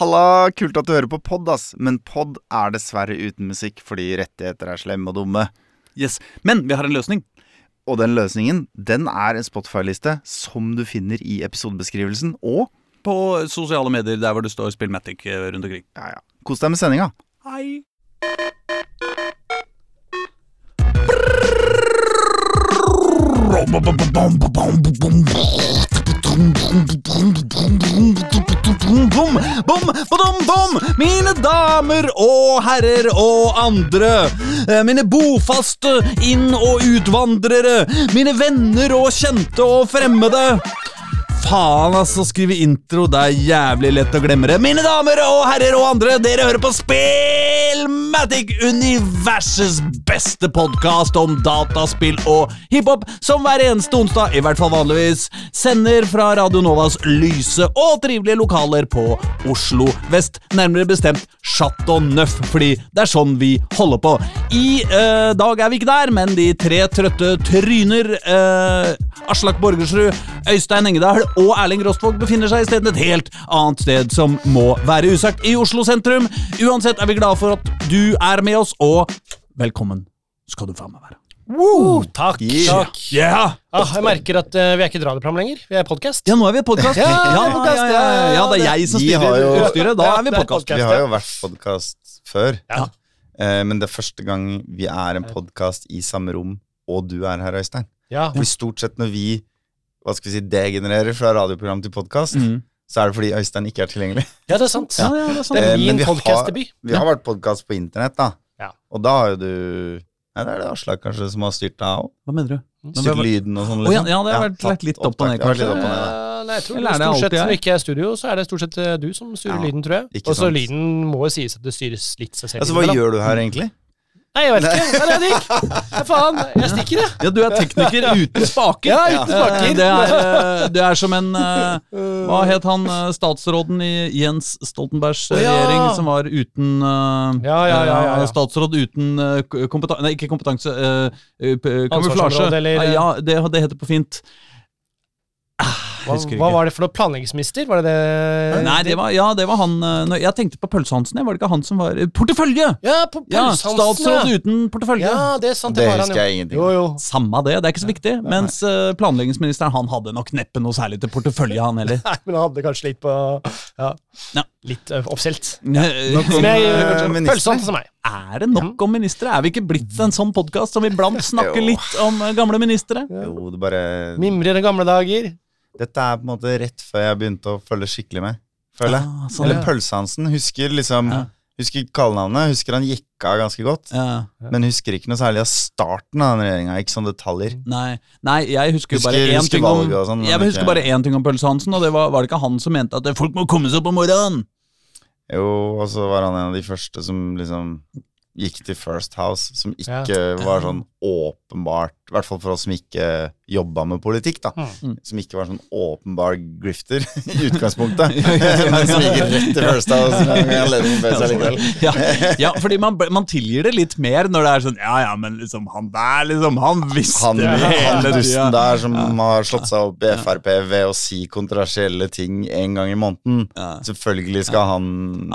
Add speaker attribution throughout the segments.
Speaker 1: Halla, kult at du hører på pod, ass. Men pod er dessverre uten musikk fordi rettigheter er slemme og dumme.
Speaker 2: Yes, Men vi har en løsning.
Speaker 1: Og den løsningen, den er en Spotify-liste som du finner i episodebeskrivelsen. Og
Speaker 2: På sosiale medier der hvor det står Spillmatic eh, rundt omkring.
Speaker 1: ja, ja, kos deg med sendinga.
Speaker 2: Hei. Brrr. Mine damer og herrer og andre. eh, Mine bofaste inn- og utvandrere. Mine venner og kjente og fremmede. Faen, altså. Skrive intro. Det er jævlig lett å glemme det. Mine damer og herrer og andre, dere hører på Spillmatic, universets beste podkast om dataspill og hiphop, som hver eneste onsdag, i hvert fall vanligvis, sender fra Radio Novas lyse og trivelige lokaler på Oslo vest. Nærmere bestemt Chateau Neuf, fordi det er sånn vi holder på. I eh, dag er vi ikke der, men de tre trøtte tryner eh, Aslak Borgersrud, Øystein Engedal og Erling Rostvåg befinner seg i stedet et helt annet sted som må være usagt i Oslo sentrum. Uansett er vi glade for at du er med oss, og velkommen skal du faen meg være.
Speaker 3: Woo, takk.
Speaker 1: Yeah.
Speaker 3: takk.
Speaker 2: Yeah!
Speaker 3: Ah, jeg merker at uh, vi er ikke et radioprogram lenger. Vi er podkast.
Speaker 2: Ja, nå er vi podkast.
Speaker 3: Ja,
Speaker 2: Ja, ja,
Speaker 3: podcast,
Speaker 2: ja, ja, ja, det er jeg som styrer
Speaker 1: jo-
Speaker 2: utstyret. Da er vi podkast.
Speaker 3: podcast.
Speaker 1: Vi har jo vært podkast før.
Speaker 3: Ja.
Speaker 1: Eh, men det er første gang vi er en podkast i samme rom, og du er her, Øystein.
Speaker 3: Ja.
Speaker 1: For stort sett når vi hva skal vi si, degenererer fra radioprogram til podkast,
Speaker 2: Mm.
Speaker 1: så er det fordi Øystein ikke er tilgjengelig.
Speaker 3: ja, det er sant.
Speaker 2: Ja, ja, det er sant.
Speaker 3: Det
Speaker 1: Eh,
Speaker 3: er
Speaker 1: men
Speaker 3: min
Speaker 1: vi har- Vi har vært podkast på internett, da.
Speaker 3: Ja.
Speaker 1: Og da har jo du Nei, det er det Aslak kanskje som har styrt deg òg.
Speaker 2: Hva mener du?
Speaker 1: Styrt lyden og sånn,
Speaker 2: Å, ja,
Speaker 1: liksom.
Speaker 2: ja, det har vært
Speaker 1: tatt
Speaker 2: litt opp og ned.
Speaker 1: Det
Speaker 2: kanskje.
Speaker 1: opp og ned.
Speaker 3: Eh, nei, jeg tror
Speaker 2: Eller er det
Speaker 3: stort sett når ikke er studio, så er det stort sett eh, du som styrer
Speaker 1: Ja,
Speaker 3: lyden, tror jeg. Og så lyden må jo sies at det styres litt seg selv.
Speaker 1: Altså, hva gjør du her egentlig?
Speaker 3: Nei, jeg vet ikke. Det er det gikk. Ja, faen. Jeg stikker, jeg.
Speaker 2: Ja, du er tekniker uten spaker.
Speaker 3: Ja, uten spaker.
Speaker 2: Eh, Det er, det er som en eh, Hva het han eh, statsråden i Jens Stoltenbergs eh,
Speaker 3: ja.
Speaker 2: regjering som var uten eh,
Speaker 3: Ja, ja, ja, ja, ja.
Speaker 2: eh, Statsråd uten kompetanse Nei, ikke kompetanse. eh, eh, kamuflasje. Ah, Ja, det, det heter på fint.
Speaker 3: Hva, hva var det for noe? Planleggingsminister? Var det det?
Speaker 2: Nei, det var, ja, det var han eh, når Jeg tenkte på Pølse-Hansen. Var det ikke han som var Portefølje!
Speaker 3: Ja, på
Speaker 2: Ja. Statsråd uten portefølje.
Speaker 3: Ja, det er sant.
Speaker 1: Det
Speaker 3: var han,
Speaker 1: husker
Speaker 3: jo.
Speaker 1: jeg ingenting
Speaker 3: Jo, jo.
Speaker 2: Samme det, det er ikke så viktig. Mens uh, planleggingsministeren han hadde nok neppe noe særlig til portefølje, han heller.
Speaker 3: Nei, men han hadde kanskje litt på Ja.
Speaker 2: Ja.
Speaker 3: Litt uh.
Speaker 2: Nok
Speaker 1: eh,
Speaker 3: uh, som meg.
Speaker 2: Er det nok om ministre? Er vi ikke blitt en sånn podkast som iblant snakker litt om eh, gamle ministre?
Speaker 1: Jo, det bare
Speaker 3: Mimrer gamle dager.
Speaker 1: Dette er på en måte rett før jeg begynte å følge skikkelig med. Føler jeg.
Speaker 2: Ja, sånn,
Speaker 1: Eller
Speaker 2: ja.
Speaker 1: Pølsehansen. Husker liksom
Speaker 2: Ja.
Speaker 1: Husker kallenavnet. Husker han gikk av ganske godt.
Speaker 2: Ja.
Speaker 1: Men husker ikke noe særlig av starten av den regjeringa. Ikke sånne detaljer.
Speaker 2: Nei, nei, jeg husker,
Speaker 1: Husker-
Speaker 2: bare én ting om
Speaker 1: sånn,
Speaker 2: Jeg husker
Speaker 1: ikke-
Speaker 2: bare én ting om Pølse Hansen, og det var, var det ikke han som mente at folk må komme seg opp om morgenen?
Speaker 1: Jo, og så var han en av de første som liksom gikk til First House, som ikke var sånn åpenbart I hvert fall for oss som ikke jobba med politikk, da.
Speaker 2: Mm.
Speaker 1: Som ikke var sånn åpenbar grifter i utgangspunktet. Men som gikk rett til First House.
Speaker 2: Ja, ja fordi man, man tilgir det litt mer når det er sånn Ja, ja, men liksom han der, liksom, han visste
Speaker 1: Han,
Speaker 2: hele
Speaker 1: dusten
Speaker 2: Han
Speaker 1: der som har slått seg opp i Frp ved å si kontroversielle ting en gang i måneden.
Speaker 2: Ja.
Speaker 1: Selvfølgelig skal han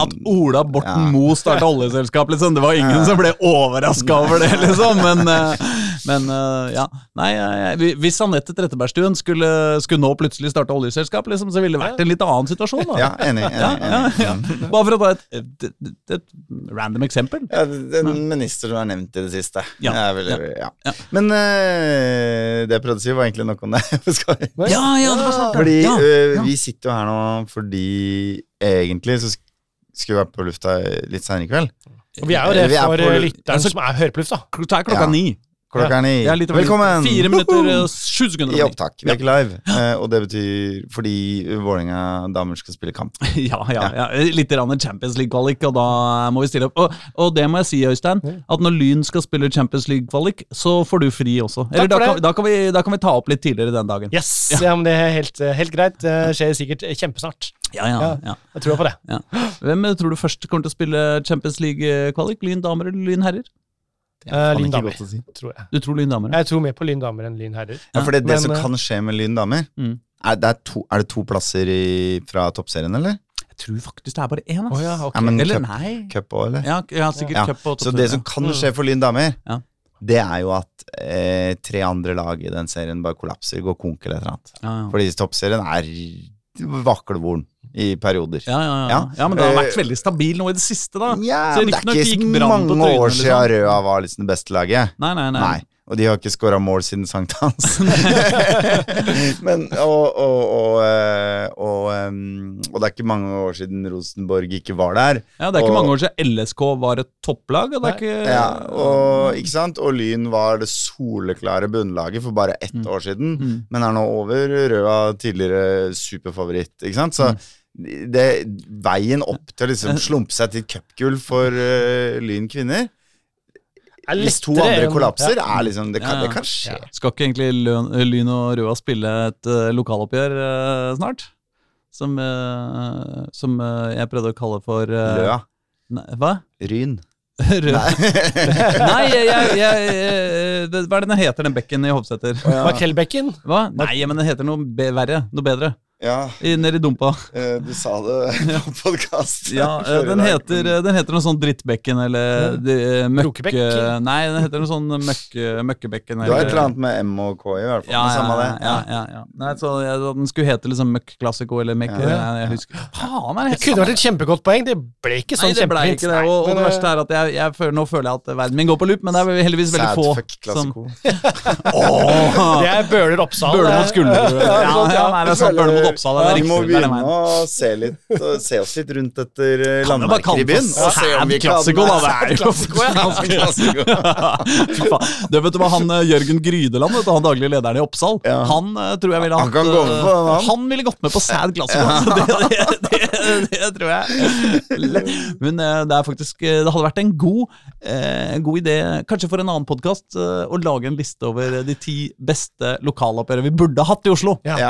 Speaker 2: At Ola Borten
Speaker 1: Ja.
Speaker 2: Moe starta oljeselskap, liksom. Det var ingen som ble overraska over det, liksom. Men, eh, men uh, ja. Nei, hvis Anette Trettebergstuen skulle, skulle nå plutselig starte oljeselskap, liksom, så ville det vært en litt annen situasjon. Da.
Speaker 1: Ja, enig. enig,
Speaker 2: Ja, ja,
Speaker 1: enig.
Speaker 2: ja.
Speaker 1: Mm.
Speaker 2: Bare for å ta et, et, et, et random eksempel.
Speaker 1: Ja, en minister som er nevnt i det siste.
Speaker 2: Ja.
Speaker 1: Men uh, det jeg prøvde å si, var egentlig nok om det.
Speaker 2: Ja, ja, det var sant.
Speaker 1: fordi
Speaker 2: ja, ja.
Speaker 1: vi sitter jo her nå fordi egentlig så skulle vi vært på lufta litt senere i kveld.
Speaker 3: Og vi er jo det for lytteren som er hører på lufta.
Speaker 2: Det er klokka
Speaker 1: Ja.
Speaker 2: ni.
Speaker 1: Klokka er ni.
Speaker 2: Ja, er litt
Speaker 1: Velkommen!
Speaker 2: Fire minutter og sju sekunder
Speaker 1: I opptak. Vi er ikke live. Eh, og det betyr fordi Vålerenga damer skal spille kamp.
Speaker 2: Ja, ja, ja. Litt rann Champions League-kvalik, og da må vi stille opp. Og, og det må jeg si, Øystein, at når Lyn skal spille Champions League-kvalik, så får du fri også. Eller da
Speaker 3: for
Speaker 2: kan, da, kan vi, da kan vi ta opp litt tidligere den dagen.
Speaker 3: Yes, ja. men Det er helt, helt greit. Det skjer sikkert kjempesnart.
Speaker 2: Ja, ja,
Speaker 3: Ja.
Speaker 2: ja,
Speaker 3: Jeg tror på det.
Speaker 2: ja. Hvem tror du først kommer til å spille Champions League-kvalik? Lyn damer eller Lyn herrer?
Speaker 3: Eh, Lyn damer,
Speaker 1: si.
Speaker 3: tror jeg.
Speaker 2: Du tror Lyn damer? ja?
Speaker 3: Jeg tror mer på Lyn damer enn Lyn herrer.
Speaker 1: Ja, for det, det
Speaker 3: Men,
Speaker 1: som
Speaker 3: eh,
Speaker 1: kan skje med Lyn damer
Speaker 2: Mm.
Speaker 1: er, det er, to, er det to plasser i, fra toppserien, eller?
Speaker 2: Jeg tror faktisk det er bare én.
Speaker 3: Oh, ja, okay.
Speaker 1: Ja, men
Speaker 2: Eller
Speaker 1: cup-
Speaker 2: nei.
Speaker 1: Cup òg, eller?
Speaker 2: Ja, ja sikkert
Speaker 1: Ja,
Speaker 2: cup og
Speaker 1: Så det som kan skje for Lyn damer,
Speaker 2: Ja.
Speaker 1: det er jo at eh, tre andre lag i den serien bare kollapser, går konk eller et eller annet.
Speaker 2: ja, ja.
Speaker 1: Fordi toppserien er vaklevoren i perioder.
Speaker 2: Ja, ja, ja.
Speaker 1: Ja.
Speaker 2: men det har vært
Speaker 1: Eh,
Speaker 2: veldig stabil nå i det siste, da.
Speaker 1: Ja,
Speaker 2: Så
Speaker 1: det er
Speaker 2: gikk
Speaker 1: ikke
Speaker 2: så
Speaker 1: mange
Speaker 2: trynet,
Speaker 1: år
Speaker 2: liksom.
Speaker 1: siden Røa var liksom det beste laget.
Speaker 2: Nei, nei, nei.
Speaker 1: Nei. Og de har ikke skåra mål siden sankthans. Men, og, og, og, eh, og, og det er ikke mange år siden Rosenborg ikke var der.
Speaker 2: Ja, Det er ikke mange år siden LSK var et topplag. Og det er ikke
Speaker 1: Ja, og, ikke sant? og Lyn var det soleklare bunnlaget for bare ett år siden,
Speaker 2: Mm.
Speaker 1: men er nå over Røa, tidligere superfavoritt. Ikke sant? Så
Speaker 2: Mm.
Speaker 1: Det, veien opp til å liksom slumpe seg til cupgull for uh, Lyn kvinner
Speaker 3: Er
Speaker 1: Hvis to andre kollapser,
Speaker 3: Ja.
Speaker 1: er liksom Det kan,
Speaker 2: Ja.
Speaker 1: det kan skje.
Speaker 2: Skal ikke egentlig Løn, Lyn og Røa spille et uh, lokaloppgjør uh, snart? Som, eh, som eh, jeg prøvde å kalle for eh,
Speaker 1: Løa.
Speaker 2: Nei, hva?
Speaker 1: Ryn.
Speaker 2: Nei, jeg, jeg, jeg, eh, det- Hva er det den heter, den bekken i Hovseter?
Speaker 3: Ja.
Speaker 2: Hva? Nei, men den heter noe be verre. Noe bedre.
Speaker 1: Ja,
Speaker 2: I, dumpa.
Speaker 1: eh, du sa det på podkast.
Speaker 2: Ja, eh, den heter, eh, den heter noe sånn Drittbekken eller de, møkke... Nei, den heter noe sånn møkke, Møkkebekken.
Speaker 1: Du har et eller annet med M og K i, hvert fall.
Speaker 2: Ja, ja,
Speaker 1: samme det.
Speaker 2: ja, ja, ja. Nei, så jeg, Den skulle hete liksom Møkk Classico eller Mekk...
Speaker 1: Ja.
Speaker 2: Jeg, jeg husker Faen, er
Speaker 3: Det kunne vært et kjempegodt poeng. Det ble ikke sånn
Speaker 2: det ble
Speaker 3: kjempefint.
Speaker 2: ikke det. Og, og det verste er at jeg, jeg føler, nå føler jeg at verden min går på loop, men det er heldigvis veldig få som oh,
Speaker 3: Det er Bøler Oppsal.
Speaker 2: Bøler mot skulder. Ja, ja, ja, nei, det er sant. Bøler mot Oppsal. Det er
Speaker 1: Vi må begynne å se, litt, se oss litt rundt etter eh, landmerker i byen. og se om vi kan-
Speaker 2: Classico, da. Det er jo
Speaker 1: klassiko, ja.
Speaker 2: Det vet du hva, han eh, Jørgen Grydeland, vet du, han daglig lederen i Oppsal,
Speaker 1: Ja.
Speaker 2: han eh, tror jeg ville
Speaker 1: Han med på den, han.
Speaker 2: Han ville gått med på Sad klassiko. Ja. Det, det, det, det tror jeg. Men eh, det er faktisk eh, Det hadde vært en god, eh, en god idé, kanskje for en annen podkast, å lage en liste over de ti beste lokaloppgjørene vi burde hatt i Oslo.
Speaker 3: Ja,
Speaker 1: Ja,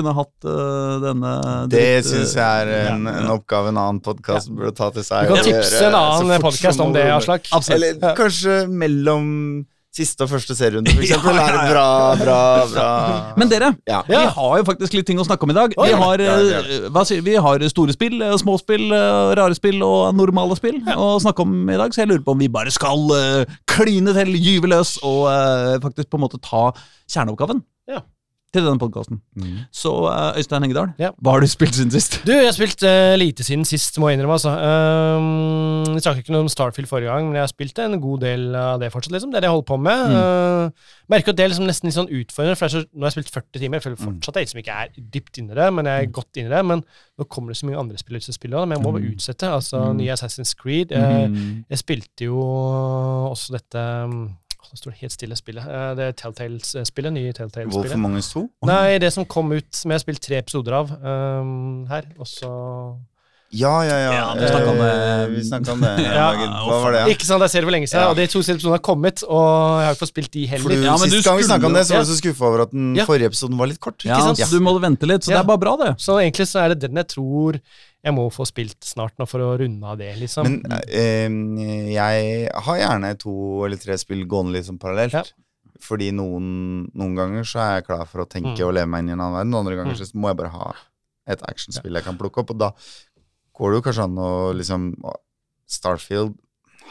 Speaker 2: Eh, kunne hatt uh, denne
Speaker 1: Det
Speaker 2: dritt-
Speaker 1: syns jeg er en,
Speaker 2: Ja.
Speaker 1: en oppgave en annen podkast burde ta til seg.
Speaker 3: Du
Speaker 1: kan
Speaker 3: tipse en annen
Speaker 1: fort
Speaker 3: podkast om det. Aslak.
Speaker 2: Absolutt.
Speaker 1: ja. kanskje mellom siste og første serierunde, eksempel.
Speaker 2: Ja, ja, ja.
Speaker 1: bra, bra, bra
Speaker 2: Men dere,
Speaker 1: Ja.
Speaker 2: vi har jo faktisk litt ting å snakke om i dag. Vi har,
Speaker 1: ja, ja.
Speaker 2: eh, hva sier, vi har store spill, eh, små spill, eh, rare spill og normale spill å snakke om i dag, så jeg lurer på om vi bare skal uh, kline til, gyve løs og uh, faktisk på en måte ta kjerneoppgaven
Speaker 3: Ja.
Speaker 2: Til denne podkasten.
Speaker 1: Mm.
Speaker 2: Så eh, Øystein Hengedal,
Speaker 3: Ja.
Speaker 2: hva har du spilt siden sist?
Speaker 3: Du, jeg har spilt uh, lite siden sist, må jeg innrømme. altså. Um, vi snakket ikke noe om Starfield forrige gang, men jeg har spilt en god del av det fortsatt. liksom. Det er det jeg holder på med.
Speaker 2: Mm.
Speaker 3: Uh, merker at det er liksom nesten litt sånn utfordrende, for så, nå har jeg spilt 40 timer. Jeg føler
Speaker 1: Mm.
Speaker 3: fortsatt jeg liksom ikke er dypt inni det, men jeg er godt inni det. Men nå kommer det så mye andre spill ut spillet, også, men jeg må bare
Speaker 2: Mm.
Speaker 3: utsette. Altså,
Speaker 2: Mm.
Speaker 3: nye Assassin's Creed. Uh,
Speaker 2: Mm.
Speaker 3: Jeg spilte jo også dette um, Nå står det helt stille spillet. Det det Telltale-spillet. Nye Telltale-spillet.
Speaker 1: Hvorfor mange to?
Speaker 3: Nei, det som kom ut, som jeg har spilt tre episoder av um, her. Og så
Speaker 1: Ja, ja, ja.
Speaker 2: Ja, om det.
Speaker 1: Eh, Vi snakka om det.
Speaker 3: Ja.
Speaker 1: Hva var det?
Speaker 3: Ikke sant, jeg ser det for lenge siden,
Speaker 1: Ja.
Speaker 3: og de to siste episodene har kommet, og jeg har ikke fått spilt de heller.
Speaker 1: du,
Speaker 2: Ja, men du
Speaker 1: Sist gang vi
Speaker 2: skulle
Speaker 1: snakka om det, så var du så skuffa over at den
Speaker 3: Ja.
Speaker 1: forrige episoden var litt kort.
Speaker 2: Ja,
Speaker 3: sant?
Speaker 2: så du må vente litt, så
Speaker 3: Ja.
Speaker 2: det er bare bra, det.
Speaker 3: Så egentlig så er det den jeg tror jeg må få spilt snart nå for å runde av det, liksom.
Speaker 1: Men eh, jeg har gjerne to eller tre spill gående sånn parallelt.
Speaker 3: Ja.
Speaker 1: Fordi noen, noen ganger så er jeg klar for å tenke
Speaker 3: Mm.
Speaker 1: og leve meg inn i en annen verden. Andre ganger så må jeg bare ha et actionspill jeg kan plukke opp. Og da går det jo kanskje an å liksom Starfield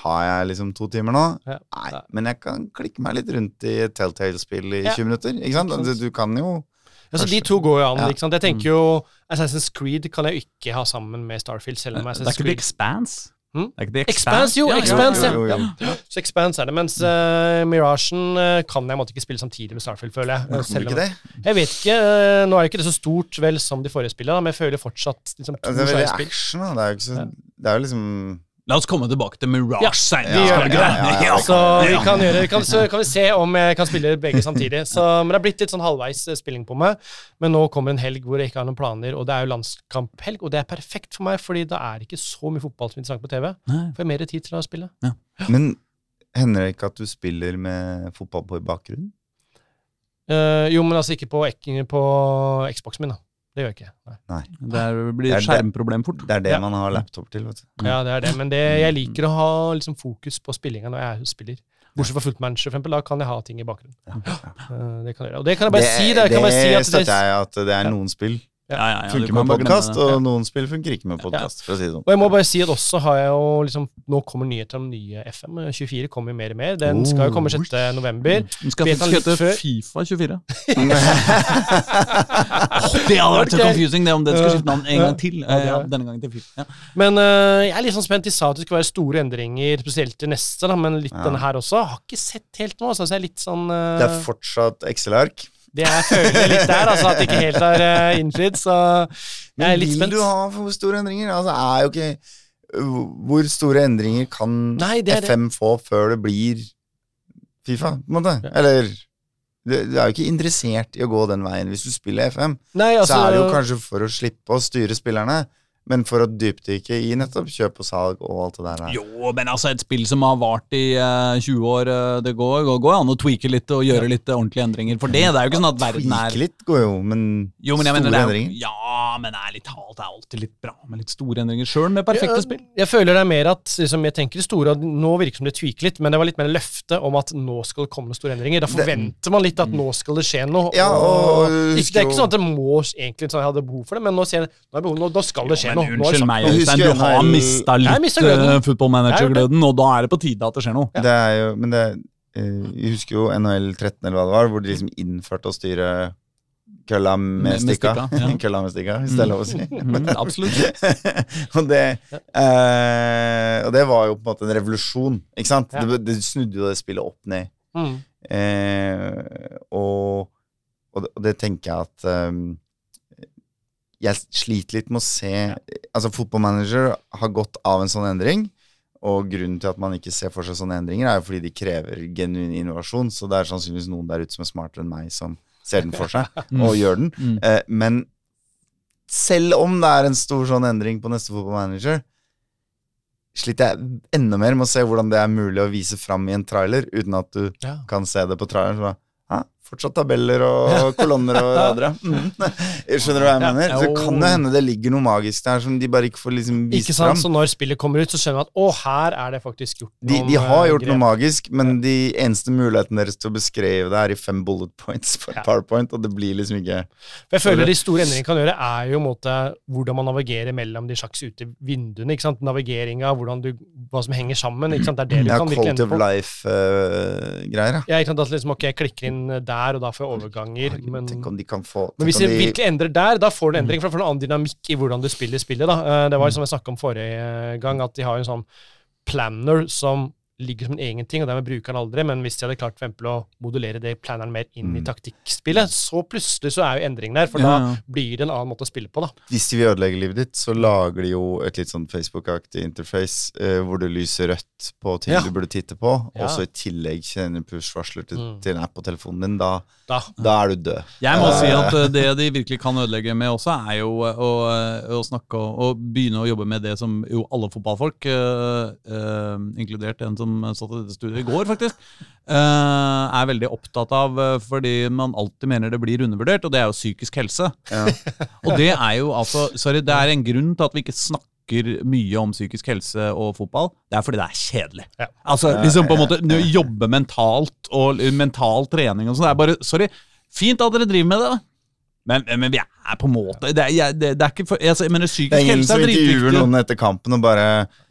Speaker 1: har jeg liksom to timer nå?
Speaker 3: Ja.
Speaker 1: Nei, men jeg kan klikke meg litt rundt i et Telltale-spill i
Speaker 3: Ja.
Speaker 1: 20 minutter. Ikke sant? Du, du kan jo
Speaker 3: altså, de to går jo an.
Speaker 1: Ja.
Speaker 3: ikke sant? Jeg tenker jo Assassin's Creed kan jeg ikke ha sammen med Starfield, selv om Assassin's Creed?
Speaker 2: Det er ikke The
Speaker 3: Expanse, jo,
Speaker 2: Ja, ja,
Speaker 3: Expanse,
Speaker 2: ja,
Speaker 1: jo,
Speaker 2: ja.
Speaker 1: jo,
Speaker 2: ja.
Speaker 3: Så Expanse er det, mens uh, Miragen uh, kan jeg måtte ikke spille samtidig med Starfield, føler jeg. Eh, selv om-
Speaker 1: det?
Speaker 3: Jeg vet ikke, Uh, Nå er jo ikke det så stort vel som de forrige spillene, men jeg føler fortsatt liksom, to
Speaker 1: Altså, det er veldig action, da. Det er jo ikke så
Speaker 3: Ja.
Speaker 1: Det er jo liksom
Speaker 2: La oss komme tilbake til Mirage
Speaker 3: Ja,
Speaker 2: senere.
Speaker 3: vi.
Speaker 1: Ja, ja, ja,
Speaker 3: Så vi kan gjøre kan, Så kan vi se om jeg kan spille begge samtidig. Så, men det har blitt litt sånn halvveis eh, spilling på meg. Men nå kommer en helg hvor jeg ikke har noen planer, og det er jo landskamphelg, og det er perfekt for meg, fordi da er det ikke så mye fotball som er interessant på TV.
Speaker 2: Nei.
Speaker 3: Får jeg mer tid til å spille.
Speaker 1: Men hender det ikke at du spiller med fotball på i bakgrunnen?
Speaker 3: Uh, jo, men altså ikke på, ek- på Xboxen min, da. Det gjør jeg ikke. Nei.
Speaker 2: Det er- blir
Speaker 1: Det er
Speaker 2: et skjermproblem fort.
Speaker 1: Det er det
Speaker 3: Ja.
Speaker 1: man har laptop til, vet du.
Speaker 3: Ja, det er det. Men det, jeg liker å ha liksom, fokus på spillinga når jeg spiller. Bortsett fra fullt manager, for eksempel. Da kan jeg ha ting i bakgrunnen.
Speaker 1: Ja.
Speaker 3: ja. det kan jeg gjøre. Og det kan jeg bare si. Det, jeg det, bare si at
Speaker 1: støtter jeg at det er
Speaker 3: Ja.
Speaker 1: noen spill
Speaker 2: Ja, ja, ja,
Speaker 1: funker med podkast, og noen spill funker ikke med podkast, si sånn.
Speaker 3: Og jeg må bare si at også har jeg jo liksom Nå kommer nyheter om nye FM. 24 kommer mer og mer. Den skal jo komme 6. november.
Speaker 2: Den skal faktisk hete? Fifa 24. det hadde vært så confusing det om den skulle skifte navn en gang til.
Speaker 3: Ja, det
Speaker 2: Eh, Ja, denne gangen til Fifa. Ja.
Speaker 3: Men uh, jeg er litt sånn spent. De sa at det skulle være store endringer, spesielt til neste, da, men litt
Speaker 1: Ja.
Speaker 3: denne her også. Har ikke sett helt nå, så jeg er litt sånn uh...
Speaker 1: Det er fortsatt Excel-ark.
Speaker 3: Det jeg føler litt der, altså, at det ikke helt har øh, innfridd, så jeg er litt spent.
Speaker 1: Men vil du ha for store endringer? Altså, er jo ikke Hvor store endringer kan
Speaker 3: Nei, er det.
Speaker 1: FM få før det blir Fifa, på en måte? Eller du, du er jo ikke interessert i å gå den veien hvis du spiller FM.
Speaker 3: Nei, altså,
Speaker 1: så er det jo kanskje for å slippe å styre spillerne, men for å dypdykke i nettopp kjøp og salg og alt det der. her.
Speaker 2: Jo, men altså, et spill som har vart i uh, 20 år, uh, det går, går, går an å tweake litt og gjøre litt uh, ordentlige endringer. For det, det er jo ikke sånn at verden er
Speaker 1: Tweake litt går jo, men,
Speaker 2: Jo, men
Speaker 1: store
Speaker 2: mener, er,
Speaker 1: endringer
Speaker 2: Ja, men ærlig talt, det er alltid litt bra med litt store endringer. Sjøl med perfekte
Speaker 3: Ja,
Speaker 2: spill.
Speaker 3: Jeg føler det er mer at liksom, jeg tenker det store, og nå virker det som det tweaker litt, men det var litt mer løfte om at nå skal det komme store endringer. Da forventer man litt at nå skal det skje noe.
Speaker 1: Ja, og-
Speaker 3: og, det er ikke sånn at det må egentlig sånn at jeg hadde behov for det, men nå, ser jeg, nå, behov, nå, nå skal det skje noe. Nå
Speaker 2: unnskyld meg, Øystein, du har mista litt uh, football manager-gløden, og da er det på tide at det skjer noe.
Speaker 1: Det er jo, men det eh, Jeg husker jo NHL 13 eller hva det var, hvor de liksom innførte å styre kølla med stikka.
Speaker 2: ja.
Speaker 1: kølla med stikka, hvis det er lov å si.
Speaker 2: Mm, absolutt.
Speaker 1: og, det, eh, og det var jo på en måte en revolusjon, ikke sant?
Speaker 3: Ja.
Speaker 1: Det, det snudde jo det spillet opp ned.
Speaker 3: Mm.
Speaker 1: Eh, og, og, det, og det tenker jeg at ehm, Jeg sliter litt med å se Altså, fotballmanager har gått av en sånn endring. Og grunnen til at man ikke ser for seg sånne endringer, er jo fordi de krever genuin innovasjon. Så det er sannsynligvis noen der ute som er smartere enn meg, som ser den for seg og gjør den.
Speaker 2: Mm.
Speaker 1: Eh, men selv om det er en stor sånn endring på neste fotballmanager, sliter jeg enda mer med å se hvordan det er mulig å vise fram i en trailer uten at du
Speaker 3: Ja.
Speaker 1: kan se det på traileren. Så bare, ja, fortsatt tabeller og kolonner og radere. Mm. Skjønner du hva jeg
Speaker 3: Ja.
Speaker 1: mener? Så kan det hende det ligger noe magisk der som de bare ikke får liksom vist fram.
Speaker 3: Så når spillet kommer ut, så skjønner man at å, her er det faktisk gjort
Speaker 1: De,
Speaker 3: noen
Speaker 1: de har
Speaker 3: eh,
Speaker 1: gjort
Speaker 3: grep.
Speaker 1: noe magisk, men de eneste mulighetene deres til å beskrive det er i fem bullet points på
Speaker 3: Ja.
Speaker 1: PowerPoint, og det blir liksom ikke
Speaker 3: jeg føler de store endringene kan gjøre, er jo måte hvordan man navigerer mellom de slags ute vinduene. ikke sant? Navigeringa, hva som henger sammen. ikke sant? Det er det du
Speaker 1: Ja,
Speaker 3: kan virkelig
Speaker 1: quality
Speaker 3: endre
Speaker 1: of
Speaker 3: på.
Speaker 1: life-greier, ja.
Speaker 3: Ja, ikke sant? At liksom, ok, jeg klikker inn der, og da får jeg overganger. Men,
Speaker 1: de få
Speaker 3: men hvis jeg virkelig endrer der, da får du en endring. For da får du en annen dynamikk i hvordan du spiller spillet. da. Eh, Det var som jeg snakka om forrige gang, at de har en sånn planner som ligger som en egen ting, og dermed bruker den aldri. Men hvis de hadde klart for eksempel å modulere det planeren mer inn i
Speaker 1: Mm.
Speaker 3: taktikkspillet, så plutselig så er jo endring der. For
Speaker 2: Ja,
Speaker 3: da blir det en annen måte å spille på, da.
Speaker 1: Hvis de vil ødelegge livet ditt, så lager de jo et litt sånn Facebook-aktig interface eh, hvor det lyser rødt på ting
Speaker 3: Ja.
Speaker 1: du burde titte på,
Speaker 3: Ja.
Speaker 1: og så i tillegg kjenner push-varsler til,
Speaker 3: Mm.
Speaker 1: til en app på telefonen din. Da,
Speaker 3: Da.
Speaker 1: da er du død.
Speaker 2: Jeg må
Speaker 1: Eh,
Speaker 2: si at uh, det de virkelig kan ødelegge med også, er jo uh, å, å snakke og, begynne å jobbe med det som jo alle fotballfolk, uh, inkludert en som satt i dette studiet i går, faktisk, uh, er veldig opptatt av, uh, fordi man alltid mener det blir undervurdert, og det er jo psykisk helse.
Speaker 1: Ja.
Speaker 2: Og det er jo altså Sorry, det er en grunn til at vi ikke snakker mye om psykisk helse og fotball. Det er fordi det er kjedelig.
Speaker 3: Ja.
Speaker 2: Altså, liksom på en måte Jobbe mentalt og mental trening og sånn. Det er bare Sorry, fint at dere driver med det, men, men vi er på en måte Det er, jeg, det, det er ikke for, altså, jeg mener,
Speaker 1: Det er
Speaker 2: Psykisk
Speaker 1: ingen
Speaker 2: helse
Speaker 1: som
Speaker 2: er
Speaker 1: intervjuer noen etter kampen og bare